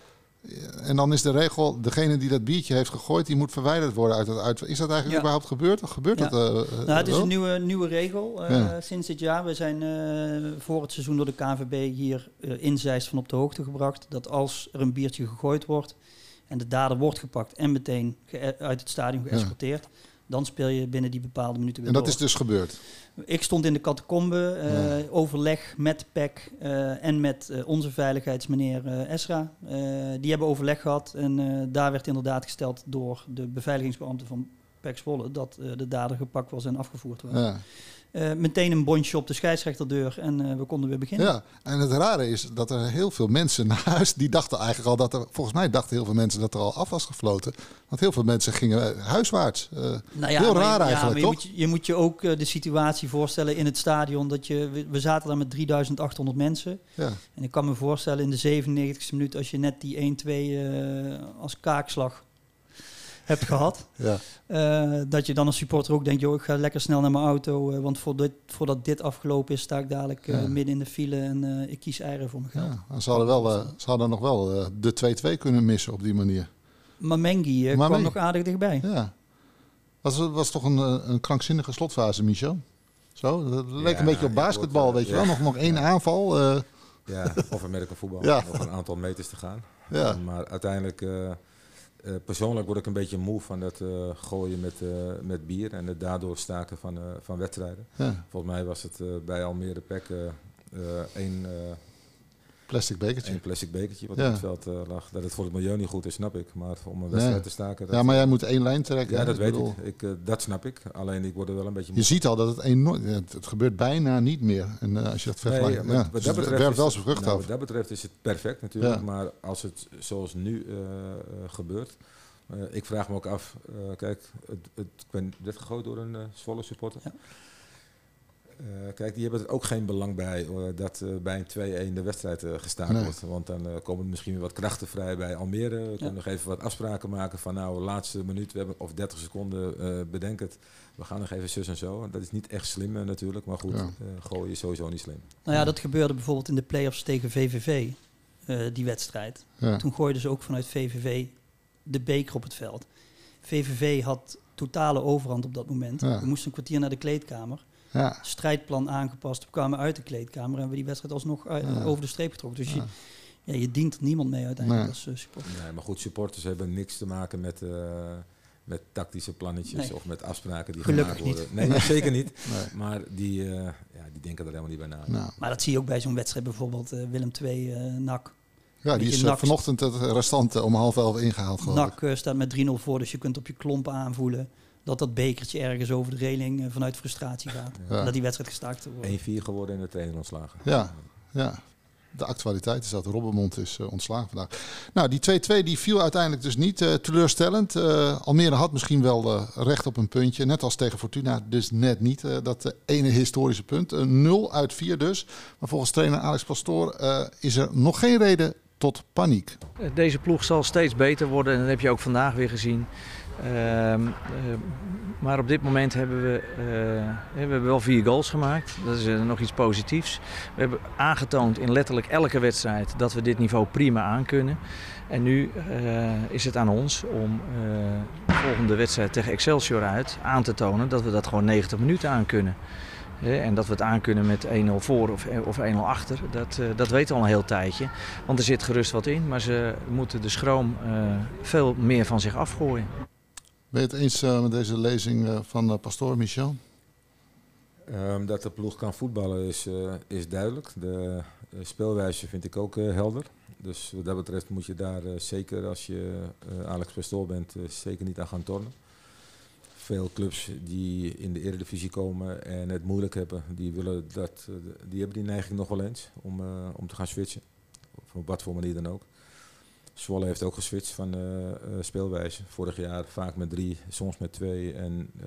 En dan is de regel, degene die dat biertje heeft gegooid, die moet verwijderd worden uit het uit. Is dat eigenlijk überhaupt gebeurd? Of gebeurt dat? Uh, nou, het is een nieuwe, nieuwe regel uh, sinds dit jaar. We zijn uh, voor het seizoen door de KVB hier in Zeist van op de hoogte gebracht dat als er een biertje gegooid wordt en de dader wordt gepakt en meteen uit het stadion geëscorteerd, dan speel je binnen die bepaalde minuten weer En dat is dus gebeurd? Ik stond in de catacombe, uh, overleg met PEC uh, en met uh, onze veiligheidsmeneer Esra. die hebben overleg gehad en daar werd inderdaad gesteld door de beveiligingsbeambte van PEC Zwolle dat de dader gepakt was en afgevoerd was. Ja. Uh, meteen een bondje op de scheidsrechterdeur en uh, we konden weer beginnen. Ja, en het rare is dat er heel veel mensen naar huis, die dachten eigenlijk al dat er, volgens mij dachten heel veel mensen dat er al af was gefloten. Want heel veel mensen gingen huiswaarts. Uh, nou ja, heel raar eigenlijk, ja, maar je, moet je, je, moet je, ook de situatie voorstellen in het stadion. Dat je, we, we zaten daar met 3800 mensen. Ja. En ik kan me voorstellen in de 97e minuut, als je net die 1-2 als kaakslag hebt gehad. Ja. Uh, dat je dan als supporter ook denkt, joh, ik ga lekker snel naar mijn auto. Uh, want voordat, voordat dit afgelopen is, sta ik dadelijk uh, ja. midden in de file en ik kies eieren voor mijn geld. Ja, ze, hadden wel, ze hadden nog wel de 2-2 kunnen missen op die manier. Maar Mengi kwam nog aardig dichtbij. Ja. Was, was toch een, een krankzinnige slotfase, Michel? Zo, dat leek een beetje op basketbal, weet je wel. Nog, nog één aanval. Ja, of Amerika voetbal. Nog een aantal meters te gaan. Ja. Maar uiteindelijk uh, persoonlijk word ik een beetje moe van dat uh, gooien met, uh, met bier en het daardoor staken van, van wedstrijden. Ja. Volgens mij was het bij Almere Pek één plastic bekertje. Een plastic bekertje wat ja. op het veld lag. Dat het voor het milieu niet goed is, snap ik. Maar om een wedstrijd te staken... ja, maar jij moet één lijn trekken. Ja, dat weet ik. ik dat snap ik. Alleen ik word er wel een beetje... Je ziet al dat het enorm... Het, gebeurt bijna niet meer. En als je dat vergelijkt... Nee, ja, wat, dat betreft het wel zijn vrucht nou, Wat dat betreft is het perfect natuurlijk. Maar als het zoals nu gebeurt... Uh, ik vraag me ook af, uh, kijk, het, het, ik ben net gegooid door een uh, Zwolle supporter. Ja. kijk, die hebben er ook geen belang bij dat bij een 2-1 de wedstrijd gestaakt nee. wordt. Want dan komen er misschien weer wat krachten vrij bij Almere. We kunnen nog even wat afspraken maken van nou, laatste minuut we hebben, of 30 seconden, bedenk het. We gaan nog even zus en zo. Dat is niet echt slim natuurlijk, maar goed, ja. gooien is sowieso niet slim. Nou ja, dat gebeurde bijvoorbeeld in de play-offs tegen VVV, die wedstrijd. Ja. Toen gooiden ze ook vanuit VVV de beker op het veld. VVV had totale overhand op dat moment. We moesten een kwartier naar de kleedkamer. Ja. Strijdplan aangepast. We kwamen uit de kleedkamer en we die wedstrijd alsnog uit, over de streep getrokken. Dus je, ja, je dient niemand mee uiteindelijk als supporter. Nee, maar goed, supporters hebben niks te maken met met tactische plannetjes of met afspraken die Gelukkig gemaakt worden. Niet. Nee, zeker niet. Maar die, uh, ja, die denken er helemaal niet bij na. Nou. Maar dat zie je ook bij zo'n wedstrijd, bijvoorbeeld uh, Willem II uh, NAC. Ja, die is NAC vanochtend het restant om half elf ingehaald. NAC staat met 3-0 voor, dus je kunt op je klompen aanvoelen dat dat bekertje ergens over de reling vanuit frustratie gaat. Ja. Dat die wedstrijd gestaakt wordt. 1-4 geworden in de trainer ontslagen. Ja, ja de actualiteit is dat Robbermond is uh, ontslagen vandaag. Nou, die 2-2 die viel uiteindelijk dus niet uh, teleurstellend. Uh, Almere had misschien wel recht op een puntje, net als tegen Fortuna, dus net niet. dat ene historische punt. 0 uit 4 dus. Maar volgens trainer Alex Pastoor is er nog geen reden tot paniek. Deze ploeg zal steeds beter worden en dat heb je ook vandaag weer gezien. Ehm, maar op dit moment hebben we, uh, we hebben wel vier goals gemaakt. Dat is nog iets positiefs. We hebben aangetoond in letterlijk elke wedstrijd dat we dit niveau prima aankunnen. En nu is het aan ons om de volgende wedstrijd tegen Excelsior uit aan te tonen dat we dat gewoon 90 minuten aankunnen. En dat we het aankunnen met 1-0 voor of, of 1-0 achter, dat, dat weten we al een heel tijdje. Want er zit gerust wat in, maar ze moeten de schroom veel meer van zich afgooien. Ben je het eens uh, met deze lezing uh, van uh, pastoor Michel? Um, dat de ploeg kan voetballen is, is duidelijk. De speelwijze vind ik ook helder. Dus wat dat betreft moet je daar zeker als je Alex Pastoor bent, zeker niet aan gaan tornen. Veel clubs die in de eredivisie komen en het moeilijk hebben, die, willen dat, die hebben die neiging nog wel eens om, om te gaan switchen. op wat voor manier dan ook. Zwolle heeft ook geswitcht van uh, speelwijze. Vorig jaar vaak met drie, soms met twee. En uh,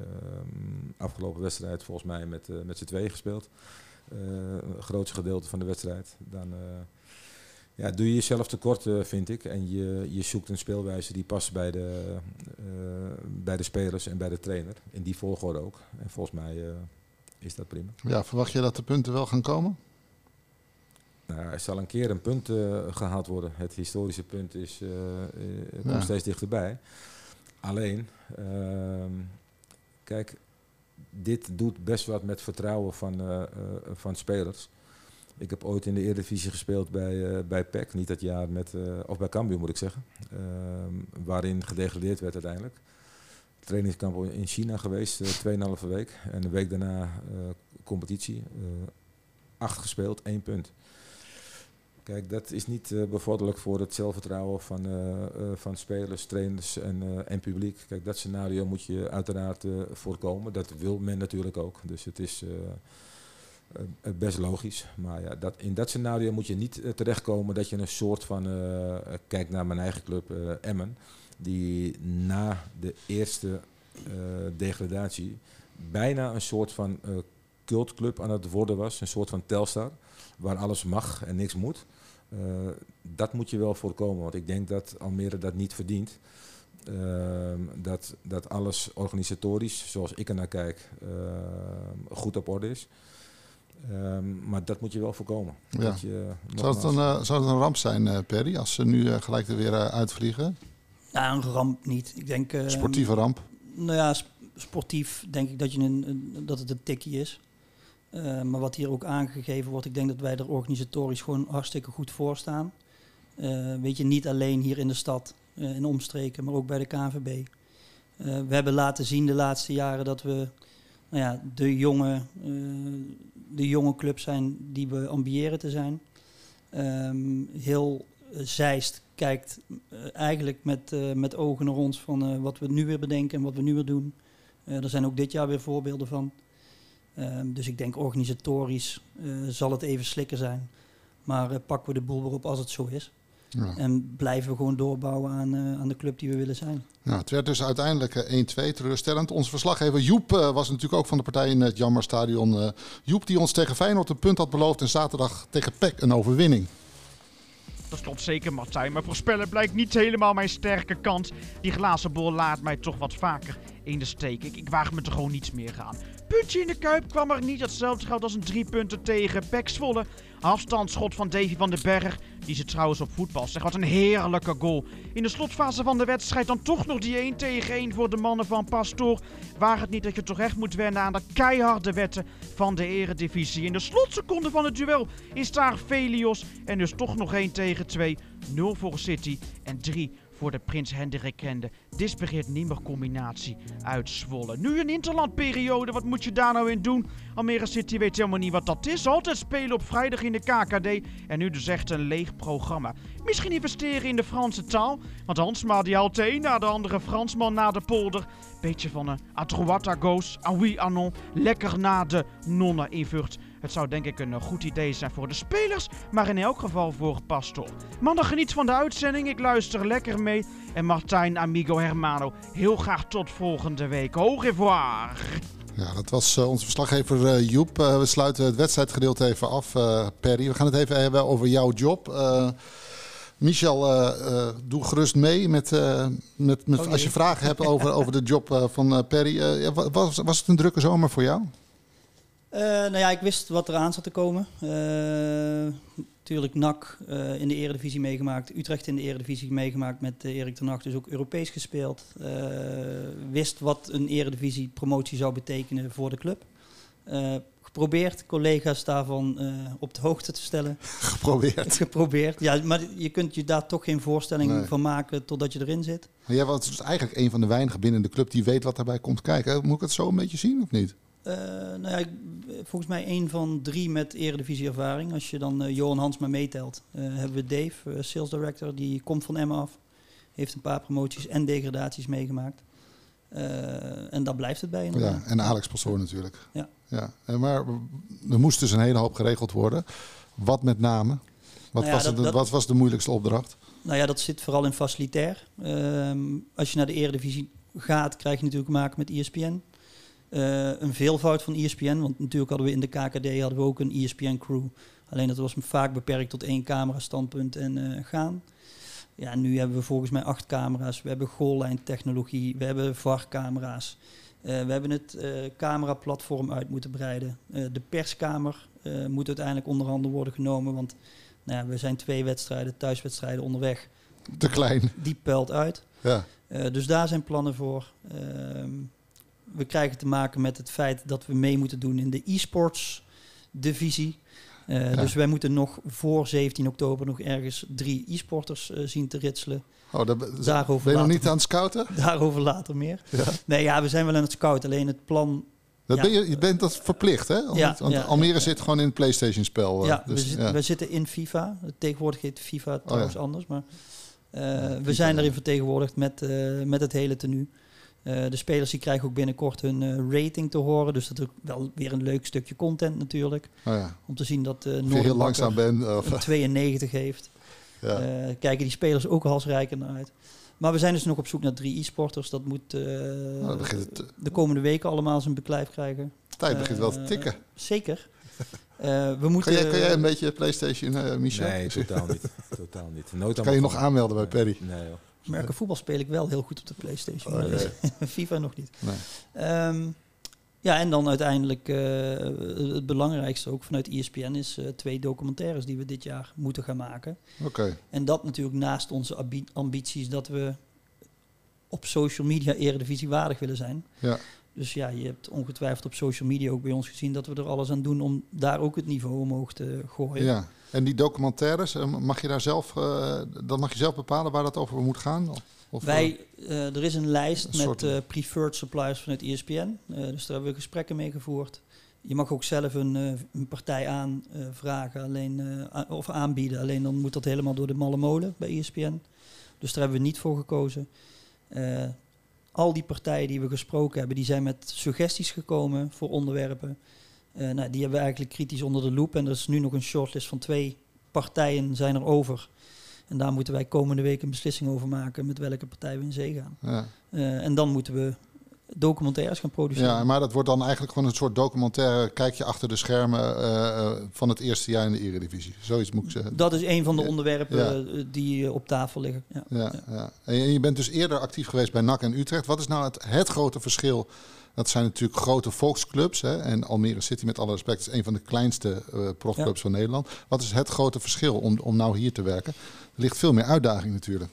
afgelopen wedstrijd volgens mij met, uh, met z'n twee gespeeld. een grootste gedeelte van de wedstrijd. Dan ja, doe je jezelf tekort, vind ik. En je, je zoekt een speelwijze die past bij de, bij de spelers en bij de trainer. In die volgorde ook. En volgens mij is dat prima. Ja, verwacht je dat de punten wel gaan komen? Nou, er zal een keer een punt uh, gehaald worden. Het historische punt is, uh, uh, komt ja. steeds dichterbij. Alleen, ehm, kijk, dit doet best wat met vertrouwen van, van spelers. Ik heb ooit in de Eredivisie gespeeld bij, bij PEC, niet dat jaar met, of bij Cambuur moet ik zeggen, ehm, waarin gedegradeerd werd uiteindelijk. Trainingskamp in China geweest, 2,5 week. En een week daarna competitie. acht gespeeld, één punt. Kijk, dat is niet uh, bevorderlijk voor het zelfvertrouwen van, uh, uh, van spelers, trainers en, en publiek. Kijk, dat scenario moet je uiteraard voorkomen. Dat wil men natuurlijk ook. Dus het is best logisch. Maar ja, dat, in dat scenario moet je niet terechtkomen dat je een soort van, kijk naar mijn eigen club Emmen, die na de eerste degradatie bijna een soort van cultclub aan het worden was. Een soort van Telstar waar alles mag en niks moet. Uh, dat moet je wel voorkomen, want ik denk dat Almere dat niet verdient. Uh, dat, dat alles organisatorisch, zoals ik er naar kijk, uh, goed op orde is. Ehm, maar dat moet je wel voorkomen. Ja. Dat je, zou, het een, zou het een ramp zijn, Perry, als ze nu gelijk er weer uitvliegen? Ja, een ramp niet. Ik denk, Sportieve ramp? Nou ja, sportief denk ik dat, je een, een, dat het een tikkie is. Uh, maar wat hier ook aangegeven wordt, ik denk dat wij er organisatorisch gewoon hartstikke goed voor staan. Uh, weet je, niet alleen hier in de stad, uh, in omstreken, maar ook bij de KNVB. we hebben laten zien de laatste jaren dat we nou ja, de, jonge, de jonge club zijn die we ambiëren te zijn. Um, heel Zeist kijkt eigenlijk met, met ogen naar ons van wat we nu weer bedenken en wat we nu weer doen. er zijn ook dit jaar weer voorbeelden van. Um, dus ik denk organisatorisch uh, zal het even slikken zijn. Maar uh, pakken we de boel weer op als het zo is. Ja. En blijven we gewoon doorbouwen aan, uh, aan de club die we willen zijn. Ja, het werd dus uiteindelijk 1-2 teleurstellend. Onze verslaggever Joep was natuurlijk ook van de partij in het Jammerstadion. Joep die ons tegen Feyenoord een punt had beloofd. En zaterdag tegen PEC een overwinning. Dat klopt zeker, Martijn. Maar voorspellen blijkt niet helemaal mijn sterke kant. Die glazen bol laat mij toch wat vaker in de steek. Ik, ik waag me er gewoon niets meer aan. Puntje in de kuip kwam er niet. Hetzelfde geldt als een drie punten tegen Pek Zwolle. Afstandsschot van Davy van den Berg. Die zit trouwens op voetbal. Zeg, wat een heerlijke goal. In de slotfase van de wedstrijd dan toch nog die 1 tegen 1 voor de mannen van Pastoor. Waar het niet dat je toch echt moet wennen aan de keiharde wetten van de eredivisie. In de slotseconde van het duel is daar Velios. En dus toch nog 1 tegen 2. 0 voor City en 3 voor de Prins Hendrik kende. Disbegeert Niemer combinatie uit. Nu een interlandperiode, wat moet je daar nou in doen? Almere City weet helemaal niet wat dat is. Altijd spelen op vrijdag in de KKD en nu dus echt een leeg programma. Misschien investeren in de Franse taal, want Hansma die haalt een na de andere Fransman na de polder. Beetje van een à droite à gauche, à oui à non, lekker na de nonnen in Vught. Het zou denk ik een goed idee zijn voor de spelers, maar in elk geval voor Pastor. Mannen, geniet van de uitzending. Ik luister lekker mee. En Martijn, amigo Hermano, heel graag tot volgende week. Au revoir. Ja, dat was uh, onze verslaggever uh, Joep. We sluiten het wedstrijdgedeelte even af, Perry. We gaan het even hebben over jouw job. Michel, doe gerust mee met, met, met oh, als je vragen hebt over, over de job van Perry. was, was het een drukke zomer voor jou? Uh, nou ja, ik wist wat er aan zat te komen. Uh, natuurlijk NAC uh, in de eredivisie meegemaakt. Utrecht in de eredivisie meegemaakt met Erik ten Hag. Dus ook Europees gespeeld. wist wat een eredivisie promotie zou betekenen voor de club. geprobeerd collega's daarvan op de hoogte te stellen. Geprobeerd? geprobeerd, ja. Maar je kunt je daar toch geen voorstelling van maken totdat je erin zit. Maar jij was dus eigenlijk een van de weinigen binnen de club die weet wat daarbij komt kijken. Moet ik het zo een beetje zien of niet? Uh, nou ja, volgens mij één van drie met eredivisie-ervaring. Als je dan uh, Johan Hansma meetelt, uh, hebben we Dave, sales director, die komt van Emma af. Heeft een paar promoties en degradaties meegemaakt. en daar blijft het bij. Inderdaad. Ja, en Alex Pastoor natuurlijk. Ja. ja. Maar er moest dus een hele hoop geregeld worden. Wat met name? Wat, nou was, dat, de, wat was de moeilijkste opdracht? Nou ja, dat zit vooral in facilitair. Ehm, als je naar de eredivisie gaat, krijg je natuurlijk maken met ESPN. Uh, een veelvoud van ESPN, want natuurlijk hadden we in de KKD hadden we ook een ESPN-crew. Alleen dat was vaak beperkt tot één camera standpunt en uh, gaan. Ja, nu hebben we volgens mij acht camera's. We hebben goalline-technologie, we hebben VAR-camera's. Uh, we hebben het cameraplatform uit moeten breiden. de perskamer moet uiteindelijk onder handen worden genomen, want nou ja, we zijn twee wedstrijden, thuiswedstrijden onderweg. Te klein. Die puilt uit. Ja. dus daar zijn plannen voor. Ehm, we krijgen te maken met het feit dat we mee moeten doen in de e-sports divisie. Uh, Dus wij moeten nog voor 17 oktober nog ergens drie e-sporters uh, zien te ritselen. Oh, dat, daarover ben je nog niet aan het scouten? Daarover later meer. Ja. Nee, ja, we zijn wel aan het scouten. Alleen het plan... Dat ja. ben je, je bent dat verplicht, hè? Ja, Want Almere zit gewoon in het PlayStation-spel. Uh, ja, dus, we, zit, we, zitten in FIFA. Tegenwoordig heet FIFA oh, trouwens anders. Maar we zijn erin vertegenwoordigd met, met het hele tenue. Uh, de spelers die krijgen ook binnenkort hun uh, rating te horen. Dus dat is ook wel weer een leuk stukje content natuurlijk. Oh ja. Om te zien dat uh, heel langzaam ben, of... een 92 heeft. Ja. kijken die spelers ook halsrijker naar uit. Maar we zijn dus nog op zoek naar drie e-sporters. Dat moet nou, het, de komende weken allemaal zijn beklijf krijgen. Tijd begint wel te tikken. Zeker. we moeten, kan, jij, kan jij een beetje PlayStation, Michel? Nee, totaal niet. totaal niet. kan je nog aanmelden bij Perry? Nee, joh. Merken voetbal speel ik wel heel goed op de PlayStation. Oh, FIFA nog niet. Nee. Um, ja, en dan uiteindelijk uh, het belangrijkste ook vanuit ESPN is uh, twee documentaires die we dit jaar moeten gaan maken. Oké. En dat natuurlijk naast onze ambities dat we op social media eredivisie waardig willen zijn. Ja. Dus ja, je hebt ongetwijfeld op social media ook bij ons gezien dat we er alles aan doen om daar ook het niveau omhoog te gooien. Ja. En die documentaires, eh, mag je daar zelf, uh, dan mag je zelf bepalen waar dat over moet gaan? Of, Wij, uh, er is een lijst met uh, preferred suppliers vanuit ESPN. dus daar hebben we gesprekken mee gevoerd. Je mag ook zelf een, een partij aanvragen alleen, of aanbieden. Alleen dan moet dat helemaal door de malle molen bij ESPN. Dus daar hebben we niet voor gekozen. Al die partijen die we gesproken hebben, die zijn met suggesties gekomen voor onderwerpen. Uh, nou, die hebben we eigenlijk kritisch onder de loep. En er is nu nog een shortlist van twee partijen zijn er over. En daar moeten wij komende week een beslissing over maken met welke partij we in zee gaan. Ja. Uh, en dan moeten we documentaires gaan produceren. Ja, maar dat wordt dan eigenlijk gewoon een soort documentaire. Kijk je achter de schermen eh, eh, van het eerste jaar in de Eredivisie. Zoiets moet ik zeggen. Dat is een van de onderwerpen Ja. eh, die op tafel liggen. Ja. Ja, ja. En je- bent dus eerder actief geweest bij NAC en Utrecht. Wat is nou het, het grote verschil? Dat zijn natuurlijk grote volksclubs. Hè? En Almere City, met alle respect, is een van de kleinste eh, profclubs van Nederland. Wat is het grote verschil om, om nou hier te werken? Er ligt veel meer uitdaging natuurlijk.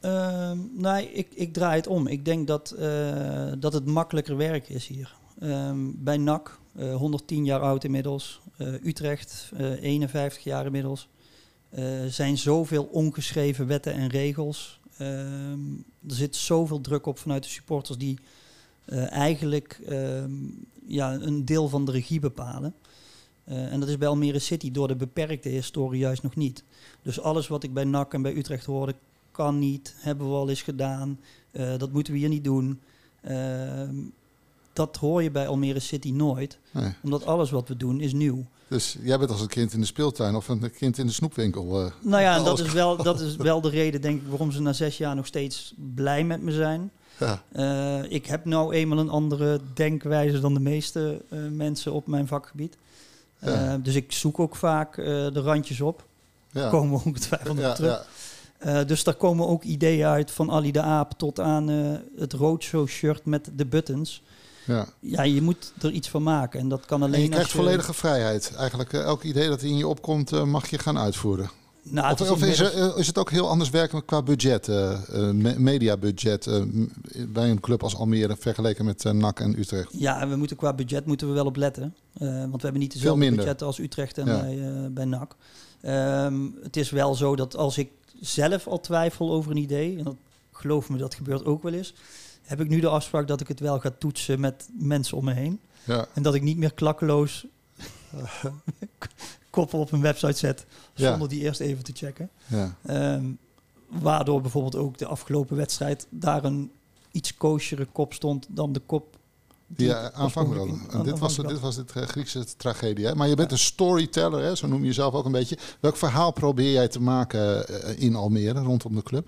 Ehm, nee, ik, ik draai het om. Ik denk dat, eh, dat het makkelijker werken is hier. Ehm, bij NAC, eh 110 jaar oud inmiddels. Eh, Utrecht, eh 51 jaar inmiddels. Eh, Er zijn zoveel ongeschreven wetten en regels. Ehm, er zit zoveel druk op vanuit de supporters die eh, eigenlijk ja, een deel van de regie bepalen. Eh, en dat is bij Almere City door de beperkte historie juist nog niet. Dus alles wat ik bij NAC en bij Utrecht hoorde, kan niet, hebben we al eens gedaan, eh, dat moeten we hier niet doen. Ehm, dat hoor je bij Almere City nooit, Nee. omdat alles wat we doen is nieuw. Dus jij bent als een kind in de speeltuin of een kind in de snoepwinkel. eh. Nou ja, en dat is, wel, dat is wel de reden, denk ik, waarom ze na zes jaar nog steeds blij met me zijn. ja. Eh, ik heb nou eenmaal een andere denkwijze dan de meeste mensen op mijn vakgebied. Ja. Dus ik zoek ook vaak de randjes op. Ja. Komen we ongetwijfeld op terug. Eh, dus daar komen ook ideeën uit van Ali de Aap tot aan eh, het roadshow shirt met de buttons. ja. Ja, je moet er iets van maken. En dat kan alleen En je krijgt volledige vrijheid. Eigenlijk eh, elk idee dat in je opkomt mag je gaan uitvoeren. Nou, of is of is, inmiddels- er- is het ook heel anders werken qua budget, eh, eh, me- mediabudget, bij een club als Almere vergeleken met NAC en Utrecht? Ja, en we moeten qua budget moeten we wel op letten. Want we hebben niet dezelfde budgetten als Utrecht en Ja. bij, bij NAC. Ehm, het is wel zo dat als ik zelf al twijfel over een idee, en dat geloof me, dat gebeurt ook wel eens, heb ik nu de afspraak dat ik het wel ga toetsen met mensen om me heen. Ja, En dat ik niet meer klakkeloos koppel op een website zet Ja. zonder die eerst even te checken. ja. Ehm, waardoor bijvoorbeeld ook de afgelopen wedstrijd daar een iets koosjere kop stond dan de kop Die je ik aanvankelijk En dit, was, dit was eh, Griekse tragedie. Hè? Maar je bent een storyteller, hè? zo noem je jezelf ook een beetje. Welk verhaal probeer jij te maken eh, in Almere rondom de club?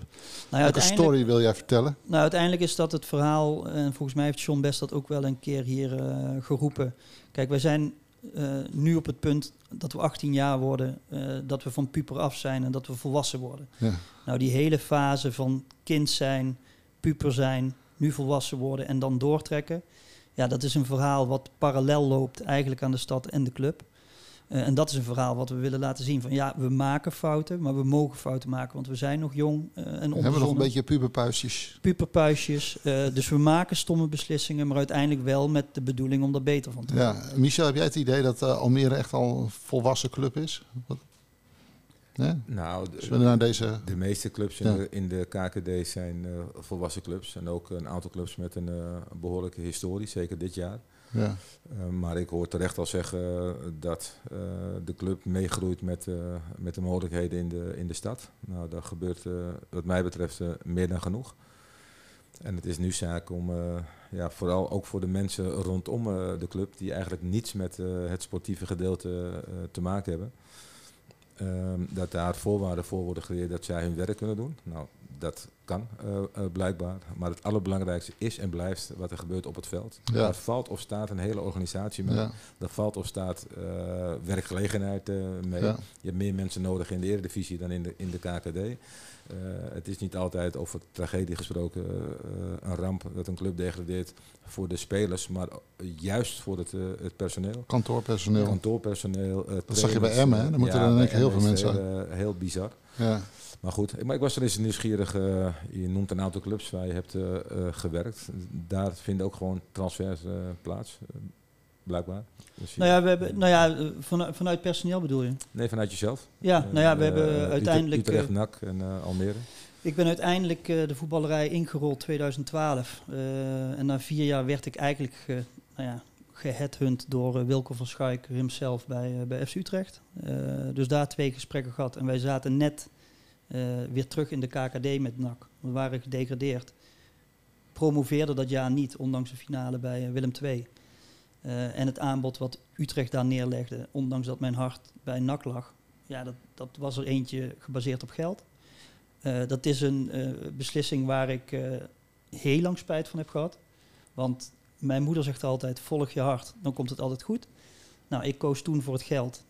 Nou ja, Welke story wil jij vertellen? nou, uiteindelijk is dat het verhaal, en volgens mij heeft John Best dat ook wel een keer hier eh, geroepen. Kijk, wij zijn eh, nu op het punt dat we 18 jaar worden, eh, dat we van puper af zijn en dat we volwassen worden. Ja. Nou, die hele fase van kind zijn, puper zijn, nu volwassen worden en dan doortrekken. Ja, dat is een verhaal wat parallel loopt eigenlijk aan de stad en de club. Eh, en dat is een verhaal wat we willen laten zien. Van ja, we maken fouten, maar we mogen fouten maken, want we zijn nog jong eh, en We hebben nog een beetje puberpuisjes. puperpuisjes. eh, dus we maken stomme beslissingen, maar uiteindelijk wel met de bedoeling om er beter van te worden. Ja. Michel, heb jij het idee dat Almere echt al een volwassen club is? Wat? Nee? Nou, de- naar deze... De meeste clubs in, Ja. de, in de KKD zijn eh, volwassen clubs. En ook een aantal clubs met een eh, behoorlijke historie, zeker dit jaar. Ja. Eh, maar ik hoor terecht al zeggen dat de club meegroeit met, met de mogelijkheden in de, in de stad. Nou, dat gebeurt wat mij betreft meer dan genoeg. En het is nu zaak om, ja, vooral ook voor de mensen rondom de club, die eigenlijk niets met het sportieve gedeelte te maken hebben, ehm, dat daar voorwaarden voor worden gecreëerd dat zij hun werk kunnen doen. Nou, dat kan eh, eh, blijkbaar. Maar het allerbelangrijkste is en blijft wat er gebeurt op het veld. Ja. Daar valt of staat een hele organisatie mee. Ja. Daar valt of staat eh, werkgelegenheid mee. Ja. Je hebt meer mensen nodig in de Eredivisie dan in de, in de KKD. Eh, het is niet altijd over tragedie gesproken eh, een ramp dat een club degradeert voor de spelers, maar juist voor het, eh, het personeel. Kantoorpersoneel. Kantoorpersoneel. Dat zag je bij Emmen, hè? Daar moeten ja, er keer heel veel mensen Heel, heel bizar. Ja. Maar goed, maar ik was er eens nieuwsgierig. je noemt een aantal clubs waar je hebt gewerkt. Daar vinden ook gewoon transfers plaats, blijkbaar. Dus Nou ja, we hebben, nou ja eh, vanuit, personeel bedoel je? Nee, vanuit jezelf. Ja, nou ja, we Eh, hebben uiteindelijk... Utrecht, eh, NAC en eh, Almere. Ik ben uiteindelijk eh, de voetballerij ingerold 2012. Eh, en na vier jaar werd ik eigenlijk ge, nou ja, geheadhunt door eh, Wilco van Schaik hemzelf bij, eh, bij FC Utrecht. Eh, dus daar twee gesprekken gehad. En wij zaten net eh, weer terug in de KKD met NAC. We waren gedegradeerd. Promoveerden dat jaar niet, ondanks de finale bij eh, Willem II. Eh, en het aanbod wat Utrecht daar neerlegde, ondanks dat mijn hart bij NAC lag. Ja, dat, dat was er eentje gebaseerd op geld. Eh, dat is een eh, beslissing waar ik heel lang spijt van heb gehad. Want mijn moeder zegt altijd, volg je hart, dan komt het altijd goed. Nou, ik koos toen voor het geld.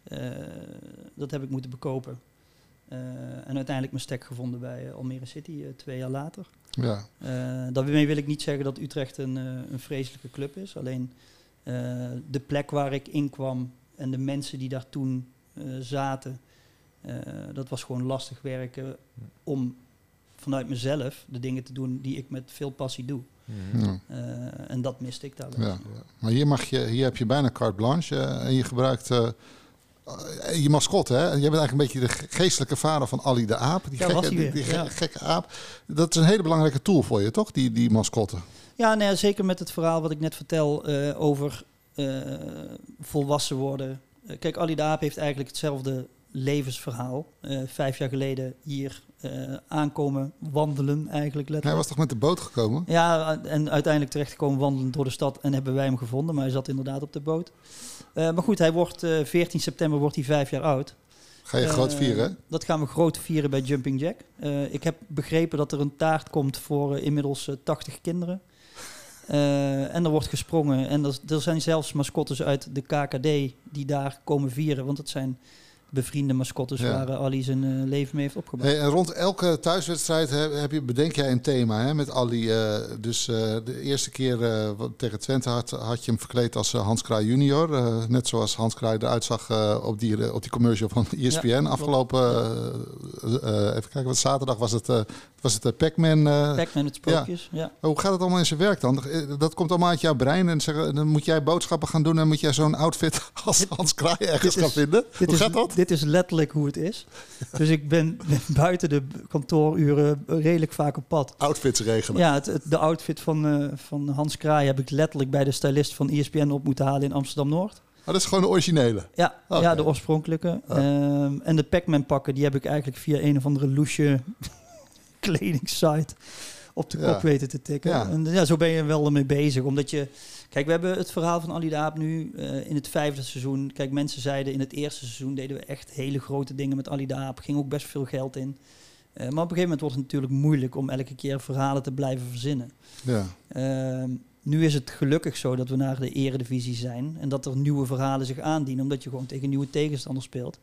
Dat heb ik moeten bekopen. En uiteindelijk mijn stek gevonden bij Almere City, twee jaar later. Ja. Daarmee wil ik niet zeggen dat Utrecht een, een vreselijke club is. Alleen de plek waar ik in kwam en de mensen die daar toen eh, zaten, eh, dat was gewoon lastig werken om vanuit mezelf de dingen te doen die ik met veel passie doe. Mhm. Ja. Eh, en dat miste ik daar wel. Ja. Maar hier, mag je, hier heb je bijna carte blanche eh, en je gebruikt eh, eh, je mascotte. Hè? Jij bent eigenlijk een beetje de ge- geestelijke vader van Ali de Aap. Die, Ja, gekke, die, die gekke aap. Dat is een hele belangrijke tool voor je, toch? Die, die mascotte. Ja, nee, zeker met het verhaal wat ik net vertel eh, over eh, volwassen worden. Eh, kijk, Ali de Aap heeft eigenlijk hetzelfde levensverhaal. Vijf jaar geleden hier aankomen wandelen eigenlijk letterlijk. Hij was toch met de boot gekomen? Ja, en uiteindelijk terechtgekomen wandelen door de stad en hebben wij hem gevonden. Maar hij zat inderdaad op de boot. Maar goed, hij wordt eh 14 september wordt hij vijf jaar oud. Ga je groot vieren? Dat gaan we groot vieren bij Jumping Jack. Ik heb begrepen dat er een taart komt voor inmiddels eh, 80 kinderen. Eh, en er wordt gesprongen. En er, er zijn zelfs mascottes uit de KKD die daar komen vieren. Want het zijn bevriende mascottes Ja. waar eh, Ali zijn eh, leven mee heeft opgebouwd. Hey, en rond elke thuiswedstrijd heb, heb je, bedenk jij een thema hè, met Ali. dus de eerste keer tegen Twente had, had je hem verkleed als Hans Kraai junior. net zoals Hans Kraai eruit zag op, die, op die commercial van ESPN. Afgelopen, even kijken, wat zaterdag was het, was het eh, Pac-Man. eh, Pac-Man het sprookjes, ja. hoe gaat het allemaal in zijn werk dan? Eh, Dat komt allemaal uit jouw brein en zeggen, dan moet jij boodschappen gaan doen en moet jij zo'n outfit als Hans Kraai ergens gaan vinden. Dit Hoe is, gaat dat? Dit is letterlijk hoe het is. dus ik ben buiten de kanooruren redelijk vaak op pad. Outfits regelen. Ja, het, het- de outfit van, van Hans Kraai heb ik letterlijk bij de stylist van ESPN op moeten halen in Amsterdam-Noord. Maar dat is gewoon de originele. Ja, ja, de oorspronkelijke. Ah. Ehm, en de Pac-Man pakken, die heb ik eigenlijk via een of andere loesje kledingsite op de kop weten te tikken. Ja. En ja, zo ben je wel ermee bezig. Omdat je... Kijk, we hebben het verhaal van Ali de Aap nu eh, in het vijfde seizoen. Kijk, mensen zeiden in het eerste seizoen deden we echt hele grote dingen met Ali de Aap. Ging ook best veel geld in. Eh, maar op een gegeven moment wordt het natuurlijk moeilijk om elke keer verhalen te blijven verzinnen. Ja. Ehm, nu is het gelukkig zo dat we naar de eredivisie zijn en dat er nieuwe verhalen zich aandienen, omdat je gewoon tegen nieuwe tegenstanders speelt.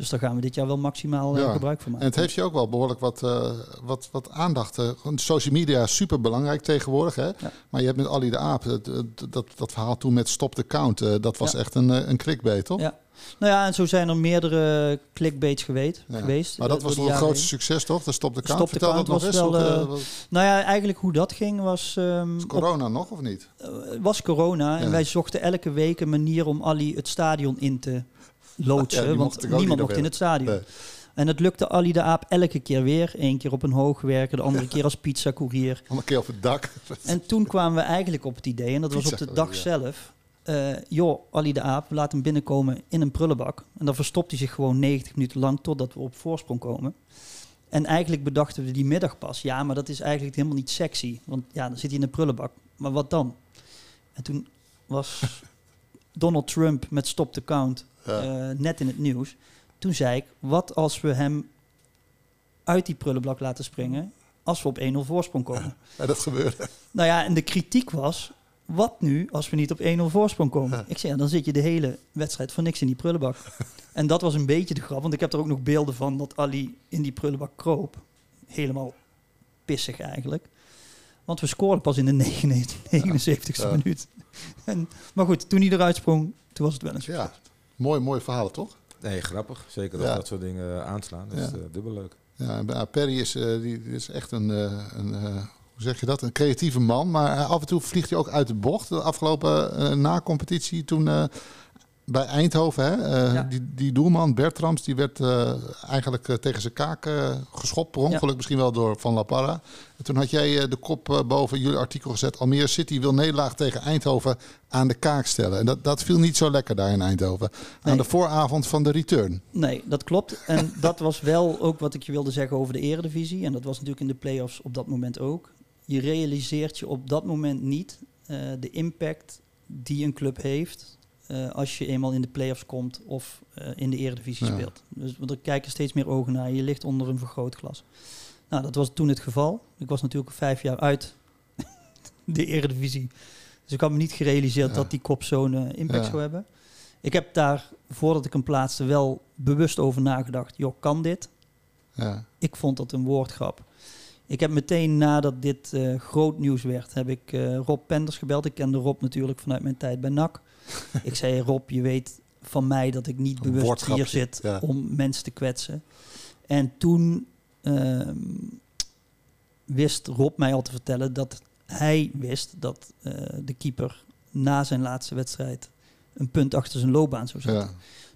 Dus daar gaan we dit jaar wel maximaal eh, Ja. gebruik van En maken. het heeft je ook wel behoorlijk wat, eh, wat, wat aandacht. eh, social media is super belangrijk tegenwoordig. Hè? Maar je hebt met Ali de Aap, dat, dat, dat verhaal toen met Stop the Count, dat was Ja. echt een, een clickbait, toch? Ja. Nou ja, en zo zijn er meerdere clickbaits geweest. Ja. geweest Maar dat was toch de jaren grootste heen. succes, toch? De Stop the Count. Stop Vertel Count dat nog was eens. wel... wat- nou ja, eigenlijk hoe dat ging was... op- corona nog of niet? was corona. En wij zochten elke week een manier om Ali het stadion in te loodsen. Ja, want niemand mocht in het stadion. Nee. En het lukte Ali de Aap elke keer weer. Eén keer op een hoog werken, de andere keer als pizzacourier. Allemaal keer op het dak. En toen kwamen we eigenlijk op het idee, en dat was op de dag zelf. eh, joh, Ali de Aap, we laten hem binnenkomen in een prullenbak. En dan verstopt hij zich gewoon 90 minuten lang totdat we op voorsprong komen. En eigenlijk bedachten we die middag pas, ja, maar dat is eigenlijk helemaal niet sexy. Want ja, dan zit hij in een prullenbak. Maar wat dan? En toen was Donald Trump met Stop the Count Ja. eh, net in het nieuws. Toen zei ik, wat als we hem uit die prullenbak laten springen als we op 1-0 voorsprong komen? Ja, dat gebeurde. Nou ja, en de kritiek was, wat nu als we niet op 1-0 voorsprong komen? Ik zei, ja, dan zit je de hele wedstrijd voor niks in die prullenbak. en dat was een beetje de grap, want ik heb er ook nog beelden van dat Ali in die prullenbak kroop. Helemaal pissig eigenlijk. Want we scoorden pas in de 79 e Ja. minuut. En, maar goed, toen hij eruit sprong, toen was het wel een succes. Ja, mooi, mooi verhaal, toch? Nee, grappig. Zeker dat Ja. dat soort dingen eh, aanslaan. Dat is eh, dubbel leuk. Ja, en bij- Perry is, eh, die, is echt een, een hoe zeg je dat, een creatieve man. Maar af en toe vliegt hij ook uit de bocht. De afgelopen na-competitie toen bij Eindhoven, hè, eh, Ja. die, die doelman Bertrams, die werd eh, eigenlijk eh, tegen zijn kaak geschopt. Per ongeluk misschien wel door Van La Parra. En toen had jij de kop boven jullie artikel gezet. Almere City wil nederlaag tegen Eindhoven aan de kaak stellen. En dat, dat viel niet zo lekker daar in Eindhoven. Aan de vooravond van de return. Nee, dat klopt. En dat was wel ook wat ik je wilde zeggen over de eredivisie. En dat was natuurlijk in de play-offs op dat moment ook. Je realiseert je op dat moment niet de impact die een club heeft... eh, als je eenmaal in de play-offs komt of eh, in de eredivisie Ja. speelt. Dus er kijken steeds meer ogen naar je. Ligt onder een vergrootglas. Nou, dat was toen het geval. Ik was natuurlijk vijf jaar uit de Eredivisie. Dus ik had me niet gerealiseerd Ja. dat die kop zo'n eh, impact Ja. zou hebben. Ik heb daar, voordat ik hem plaatste, wel bewust over nagedacht. Joh, kan dit? Ja. Ik vond dat een woordgrap. Ik heb meteen nadat dit groot nieuws werd, heb ik Rob Penders gebeld. Ik kende Rob natuurlijk vanuit mijn tijd bij NAC. ik zei, Rob, je weet van mij dat ik niet bewust hier zit ja. om mensen te kwetsen. En toen ehm, wist Rob mij al te vertellen dat hij wist dat eh, de keeper na zijn laatste wedstrijd een punt achter zijn loopbaan zou zetten. Ja.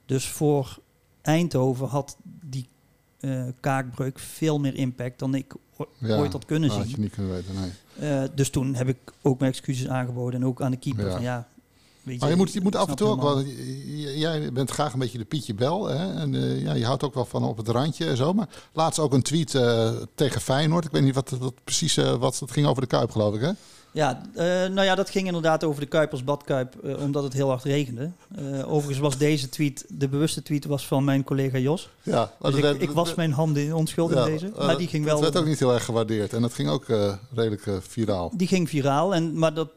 Dus voor Eindhoven had die eh, kaakbreuk veel meer impact dan ik Ja. ooit had kunnen had zien. je niet kunnen weten, nee. Eh, dus toen heb ik ook mijn excuses aangeboden en ook aan de keeper. Van, ja, Maar je moet, je moet af en toe ook wel... Jij bent graag een beetje de Pietje Bel. Hè? En eh, ja, je houdt ook wel van op het randje en zo. Maar laatst ook een tweet eh, tegen Feyenoord. Ik weet niet wat, precies... eh, wat, het ging over de Kuip, geloof ik, hè? Ja, eh, nou ja, dat ging inderdaad over de Kuipers Badkuip, eh, omdat het heel hard regende. Eh, overigens was deze tweet, de bewuste tweet was van mijn collega Jos. Ja, Dus ik, werd- ik was mijn handen in onschuld ja, in deze. Maar die ging wel... Dat werd ook niet heel erg gewaardeerd. En dat ging ook redelijk viraal. Die ging viraal. En, maar dat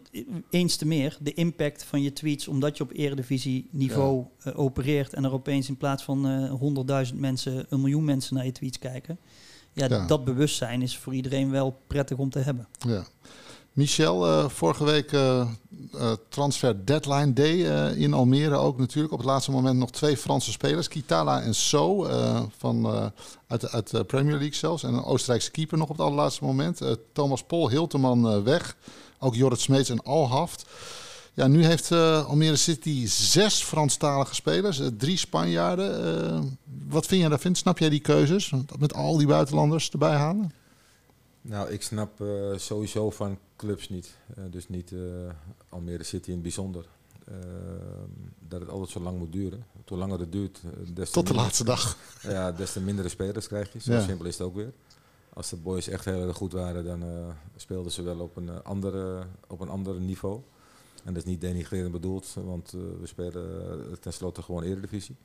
eens te meer, de impact van je tweets, omdat je op eredivisie niveau opereert en er opeens in plaats van 100.000 mensen, een miljoen mensen naar je tweets kijken. Ja, Ja. dat bewustzijn is voor iedereen wel prettig om te hebben. Ja. Michel, eh, vorige week eh, transfer deadline day in Almere ook natuurlijk. Op het laatste moment nog twee Franse spelers. Kitala en So van, uit, de- uit de Premier League zelfs. En een Oostenrijkse keeper nog op het allerlaatste moment. Thomas Pol, Hilteman weg. Ook Jorrit Smeets en Alhaft. Ja, nu heeft Almere City zes Franstalige spelers. drie Spanjaarden. Wat vind jij daarvan? Snap jij die keuzes? Met al die buitenlanders erbij halen? Nou, ik snap eh, sowieso van clubs niet. Eh, dus niet eh, Almere City in het bijzonder. Dat het altijd zo lang moet duren. Hoe langer het duurt, des te Tot de minder- laatste dag. Ja, des te mindere spelers krijg je. Zo Ja. simpel is het ook weer. Als de boys echt heel erg goed waren, dan speelden ze wel op een, andere, op een ander niveau. En dat is niet denigrerend bedoeld, want we spelen tenslotte gewoon Eredivisie.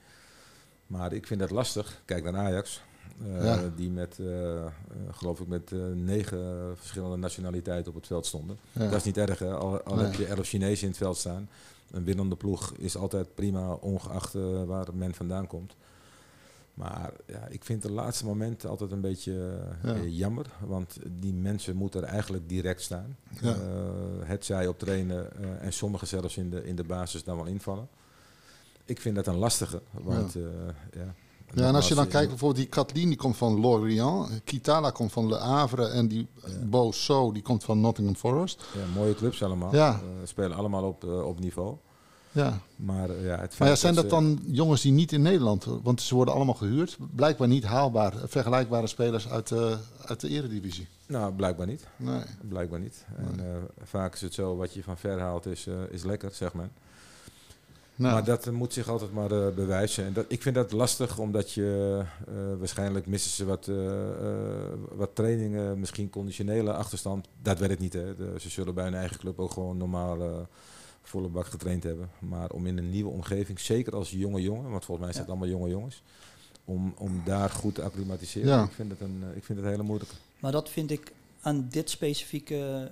Maar ik vind dat lastig. Kijk naar Ajax. Eh, Ja. Die met, eh, eh, geloof ik, met negen verschillende nationaliteiten op het veld stonden. Ja. Dat is niet erg, hè? Al, al Nee. heb je elf Chinezen in het veld staan. Een winnende ploeg is altijd prima, ongeacht waar men vandaan komt. Maar ja, ik vind de laatste momenten altijd een beetje Ja. jammer. Want die mensen moeten er eigenlijk direct staan. Ja. Het zij op trainen en sommigen zelfs in de, in de basis dan wel invallen. Ik vind dat een lastige. Want, ja. Ja, en als je dan nogmaals, kijkt, bijvoorbeeld die Kathleen, die komt van Lorient. Kitala komt van Le Havre. En die Bo So, die komt van Nottingham Forest. ja, mooie clubs allemaal. Ja. Eh, spelen allemaal op, eh, op niveau. Ja. Maar, eh, ja, het Maar ja, zijn dat dan jongens die niet in Nederland... Want ze worden allemaal gehuurd. Blijkbaar niet haalbaar. Vergelijkbare spelers uit de, uit de eredivisie. Nou, blijkbaar niet. Nee. Blijkbaar niet. En eh, vaak is het zo, wat je van ver haalt is, eh, is lekker, zeg maar. Nou, Maar dat moet zich altijd maar eh, bewijzen. En dat, ik vind dat lastig, omdat je eh, waarschijnlijk missen ze wat, eh, wat trainingen, misschien conditionele achterstand. Dat weet ik niet. Hè. De- ze zullen bij hun eigen club ook gewoon normaal volle bak getraind hebben. Maar om in een nieuwe omgeving, zeker als jonge jongen, want volgens mij zijn het allemaal jonge jongens, om, om daar goed te acclimatiseren. Ja. Ik, vind het een, ik vind het een hele moeilijke. Maar dat vind ik aan dit specifieke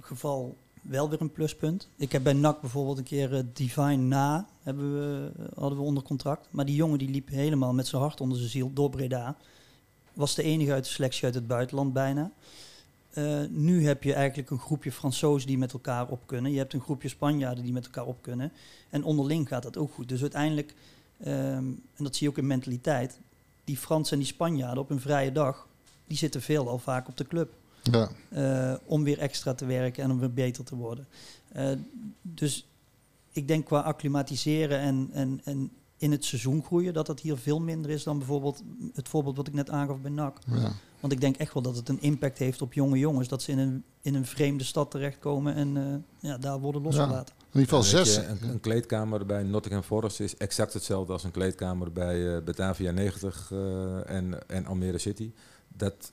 geval wel weer een pluspunt. Ik heb bij NAC bijvoorbeeld een keer eh, Divine Na hebben we, eh, hadden we onder contract. Maar die jongen die liep helemaal met zijn hart onder zijn ziel door Breda. Was de enige uit de selectie uit het buitenland bijna. Eh, nu heb je eigenlijk een groepje Fransozen die met elkaar op kunnen. Je hebt een groepje Spanjaarden die met elkaar op kunnen. En onderling gaat dat ook goed. Dus uiteindelijk, ehm, en dat zie je ook in mentaliteit, die Fransen en die Spanjaarden op een vrije dag, die zitten veel al vaak op de club. Ja. eh, om weer extra te werken en om weer beter te worden. Eh, dus ik denk qua acclimatiseren en, en, en in het seizoen groeien, dat dat hier veel minder is dan bijvoorbeeld het voorbeeld wat ik net aangaf bij NAC. ja. Want ik denk echt wel dat het een impact heeft op jonge jongens, dat ze in een, in een vreemde stad terechtkomen en eh, ja, daar worden losgelaten. In ieder geval zes. je, een, een kleedkamer bij Nottingham Forest is exact hetzelfde als een kleedkamer bij eh, Batavia 90 eh, en, en Almere City. Dat,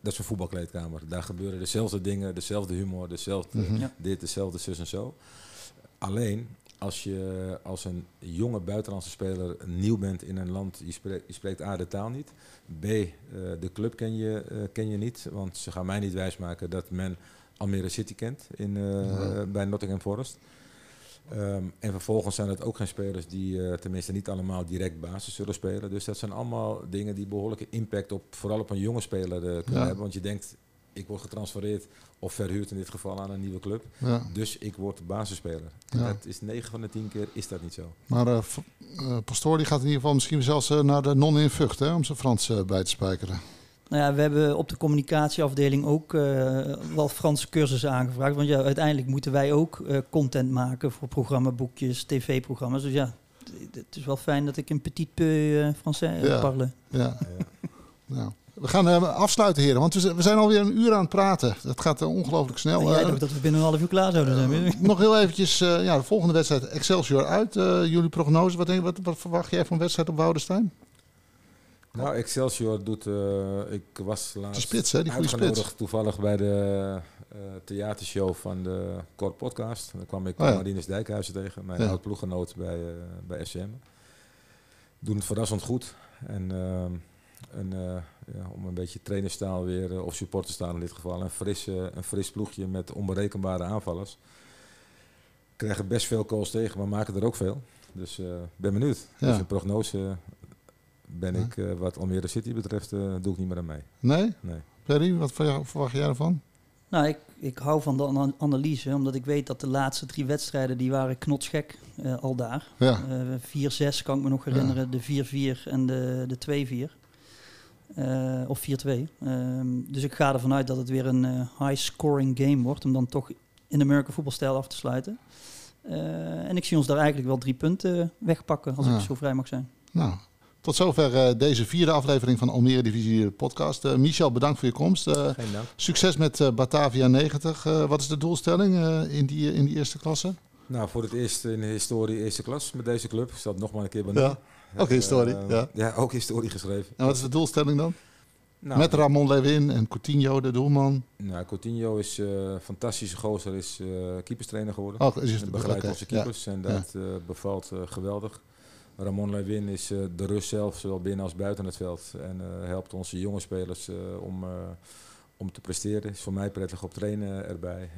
dat is een voetbalkleedkamer. Daar gebeuren dezelfde dingen, dezelfde humor, dezelfde Mhm. Ja. dit, dezelfde zus en zo. Alleen als je als een jonge buitenlandse speler nieuw bent in een land, je spreekt, je spreekt A de taal niet, B eh, de club ken je, eh, ken je niet, want ze gaan mij niet wijsmaken dat men Almere City kent in, uh, bij Nottingham Forest. Um, en vervolgens zijn het ook geen spelers die uh, tenminste niet allemaal direct basis zullen spelen. Dus dat zijn allemaal dingen die behoorlijke impact op vooral op een jonge speler uh, kunnen ja. hebben. Want je denkt, ik word getransfereerd of verhuurd in dit geval aan een nieuwe club. Ja. Dus ik word basisspeler. Ja. Dat is 9 van de 10 keer is dat niet zo. Maar uh, uh, Pastoor die gaat in ieder geval misschien zelfs naar de non-in Vught hè, om zijn Frans bij te spijkeren. Nou ja, we hebben op de communicatieafdeling ook wel Franse cursussen aangevraagd. Want ja, uiteindelijk moeten wij ook content maken voor programmaboekjes, tv-programma's. Dus ja, het is wel fijn dat ik een petit peu Français ja. parle. Ja. ja. We gaan uh, afsluiten, heren, want we zijn alweer een uur aan het praten. Dat gaat uh, ongelooflijk snel. Ja, jij dacht dat we binnen een half uur klaar zouden zijn. nog heel eventjes, ja, de volgende wedstrijd Excelsior uit. jullie prognose, wat, denk, wat, wat, verwacht jij van wedstrijd op Woudenstein? Nou, Excelsior doet... ik was laatst de spits, hè? Die goede spits. toevallig bij de theatershow van de Kort Podcast. Daar kwam ik oh, ja. Marinus Dijkhuizen tegen, mijn ja. oud-ploeggenoot bij, bij SCM. Doen het verrassend goed. En... Uh, ja, om een beetje trainerstaal weer, of supporterstaal in dit geval, een fris, een fris ploegje met onberekenbare aanvallers. Krijgen best veel calls tegen, maar maken er ook veel. Dus ik ben benieuwd. Dus een prognose ben ik, wat Almere City betreft, doe ik niet meer aan mee. Nee? Nee. Perry, wat verwacht jij ervan? Nou, ik, ik hou van de analyse, omdat ik weet dat de laatste drie wedstrijden, die waren knotsgek al daar. Ja. 4-6 kan ik me nog herinneren, ja. de 4-4 en de, de 2-4. Uh, of 4-2. Um, dus ik ga ervan uit dat het weer een uh, high-scoring game wordt. Om dan toch in de American voetbalstijl af te sluiten. Uh, en ik zie ons daar eigenlijk wel drie punten wegpakken, als ja. ik zo vrij mag zijn. Nou, tot zover deze vierde aflevering van Almere Divisie podcast. Michel, bedankt voor je komst. Geen dank. Succes met Batavia 90. wat is de doelstelling in, die, in die eerste klasse? Nou, voor het eerst in de historie eerste klas met deze club. Ik zal het nog maar een keer benoemen. Ja. Ook historie, uh, ja. Ja, ook historie geschreven. En wat is de doelstelling dan? Nou, Met Ramon Lewin en Coutinho, de doelman. Nou, Coutinho is een uh, fantastische gozer, is uh, keeperstrainer geworden. Oh, is en begeleidt okay. onze keepers ja. en dat ja. bevalt geweldig. Ramon Lewin is de rust zelf, zowel binnen als buiten het veld. En helpt onze jonge spelers om, om te presteren. Is voor mij prettig op trainen erbij.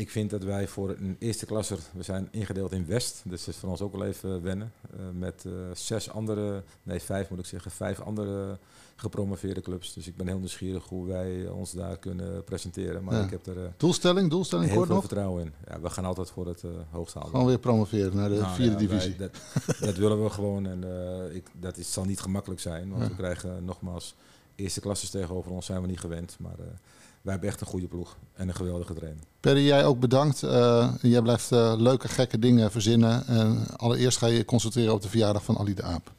Ik vind dat wij voor een eerste klasser, we zijn ingedeeld in West, dus dat is voor ons ook wel even wennen. Uh, met uh, zes andere, nee vijf moet ik zeggen, vijf andere gepromoveerde clubs. Dus ik ben heel nieuwsgierig hoe wij ons daar kunnen presenteren. Maar ja. ik heb er uh, doelstelling, doelstelling heel kort veel nog? vertrouwen in. Ja, we gaan altijd voor het hoogste halen. Gewoon weer promoveren naar de nou, vierde ja, divisie. Wij, dat, dat, willen we gewoon en ik, dat is, zal niet gemakkelijk zijn, want we krijgen nogmaals eerste klasses tegenover ons zijn we niet gewend. Maar wij hebben echt een goede ploeg en een geweldige trainer. Perry, jij ook bedankt. Uh, jij blijft uh, leuke, gekke dingen verzinnen. En allereerst ga je je concentreren op de verjaardag van Ali de Aap.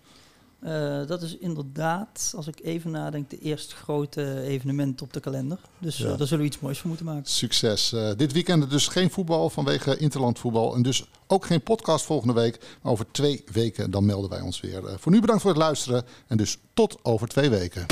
Uh, dat is inderdaad, als ik even nadenk, de eerste grote evenement op de kalender. Dus ja. daar zullen we iets moois van moeten maken. Succes. dit weekend dus geen voetbal vanwege interlandvoetbal. En dus ook geen podcast volgende week. Maar over twee weken dan melden wij ons weer. voor nu bedankt voor het luisteren. En dus tot over twee weken.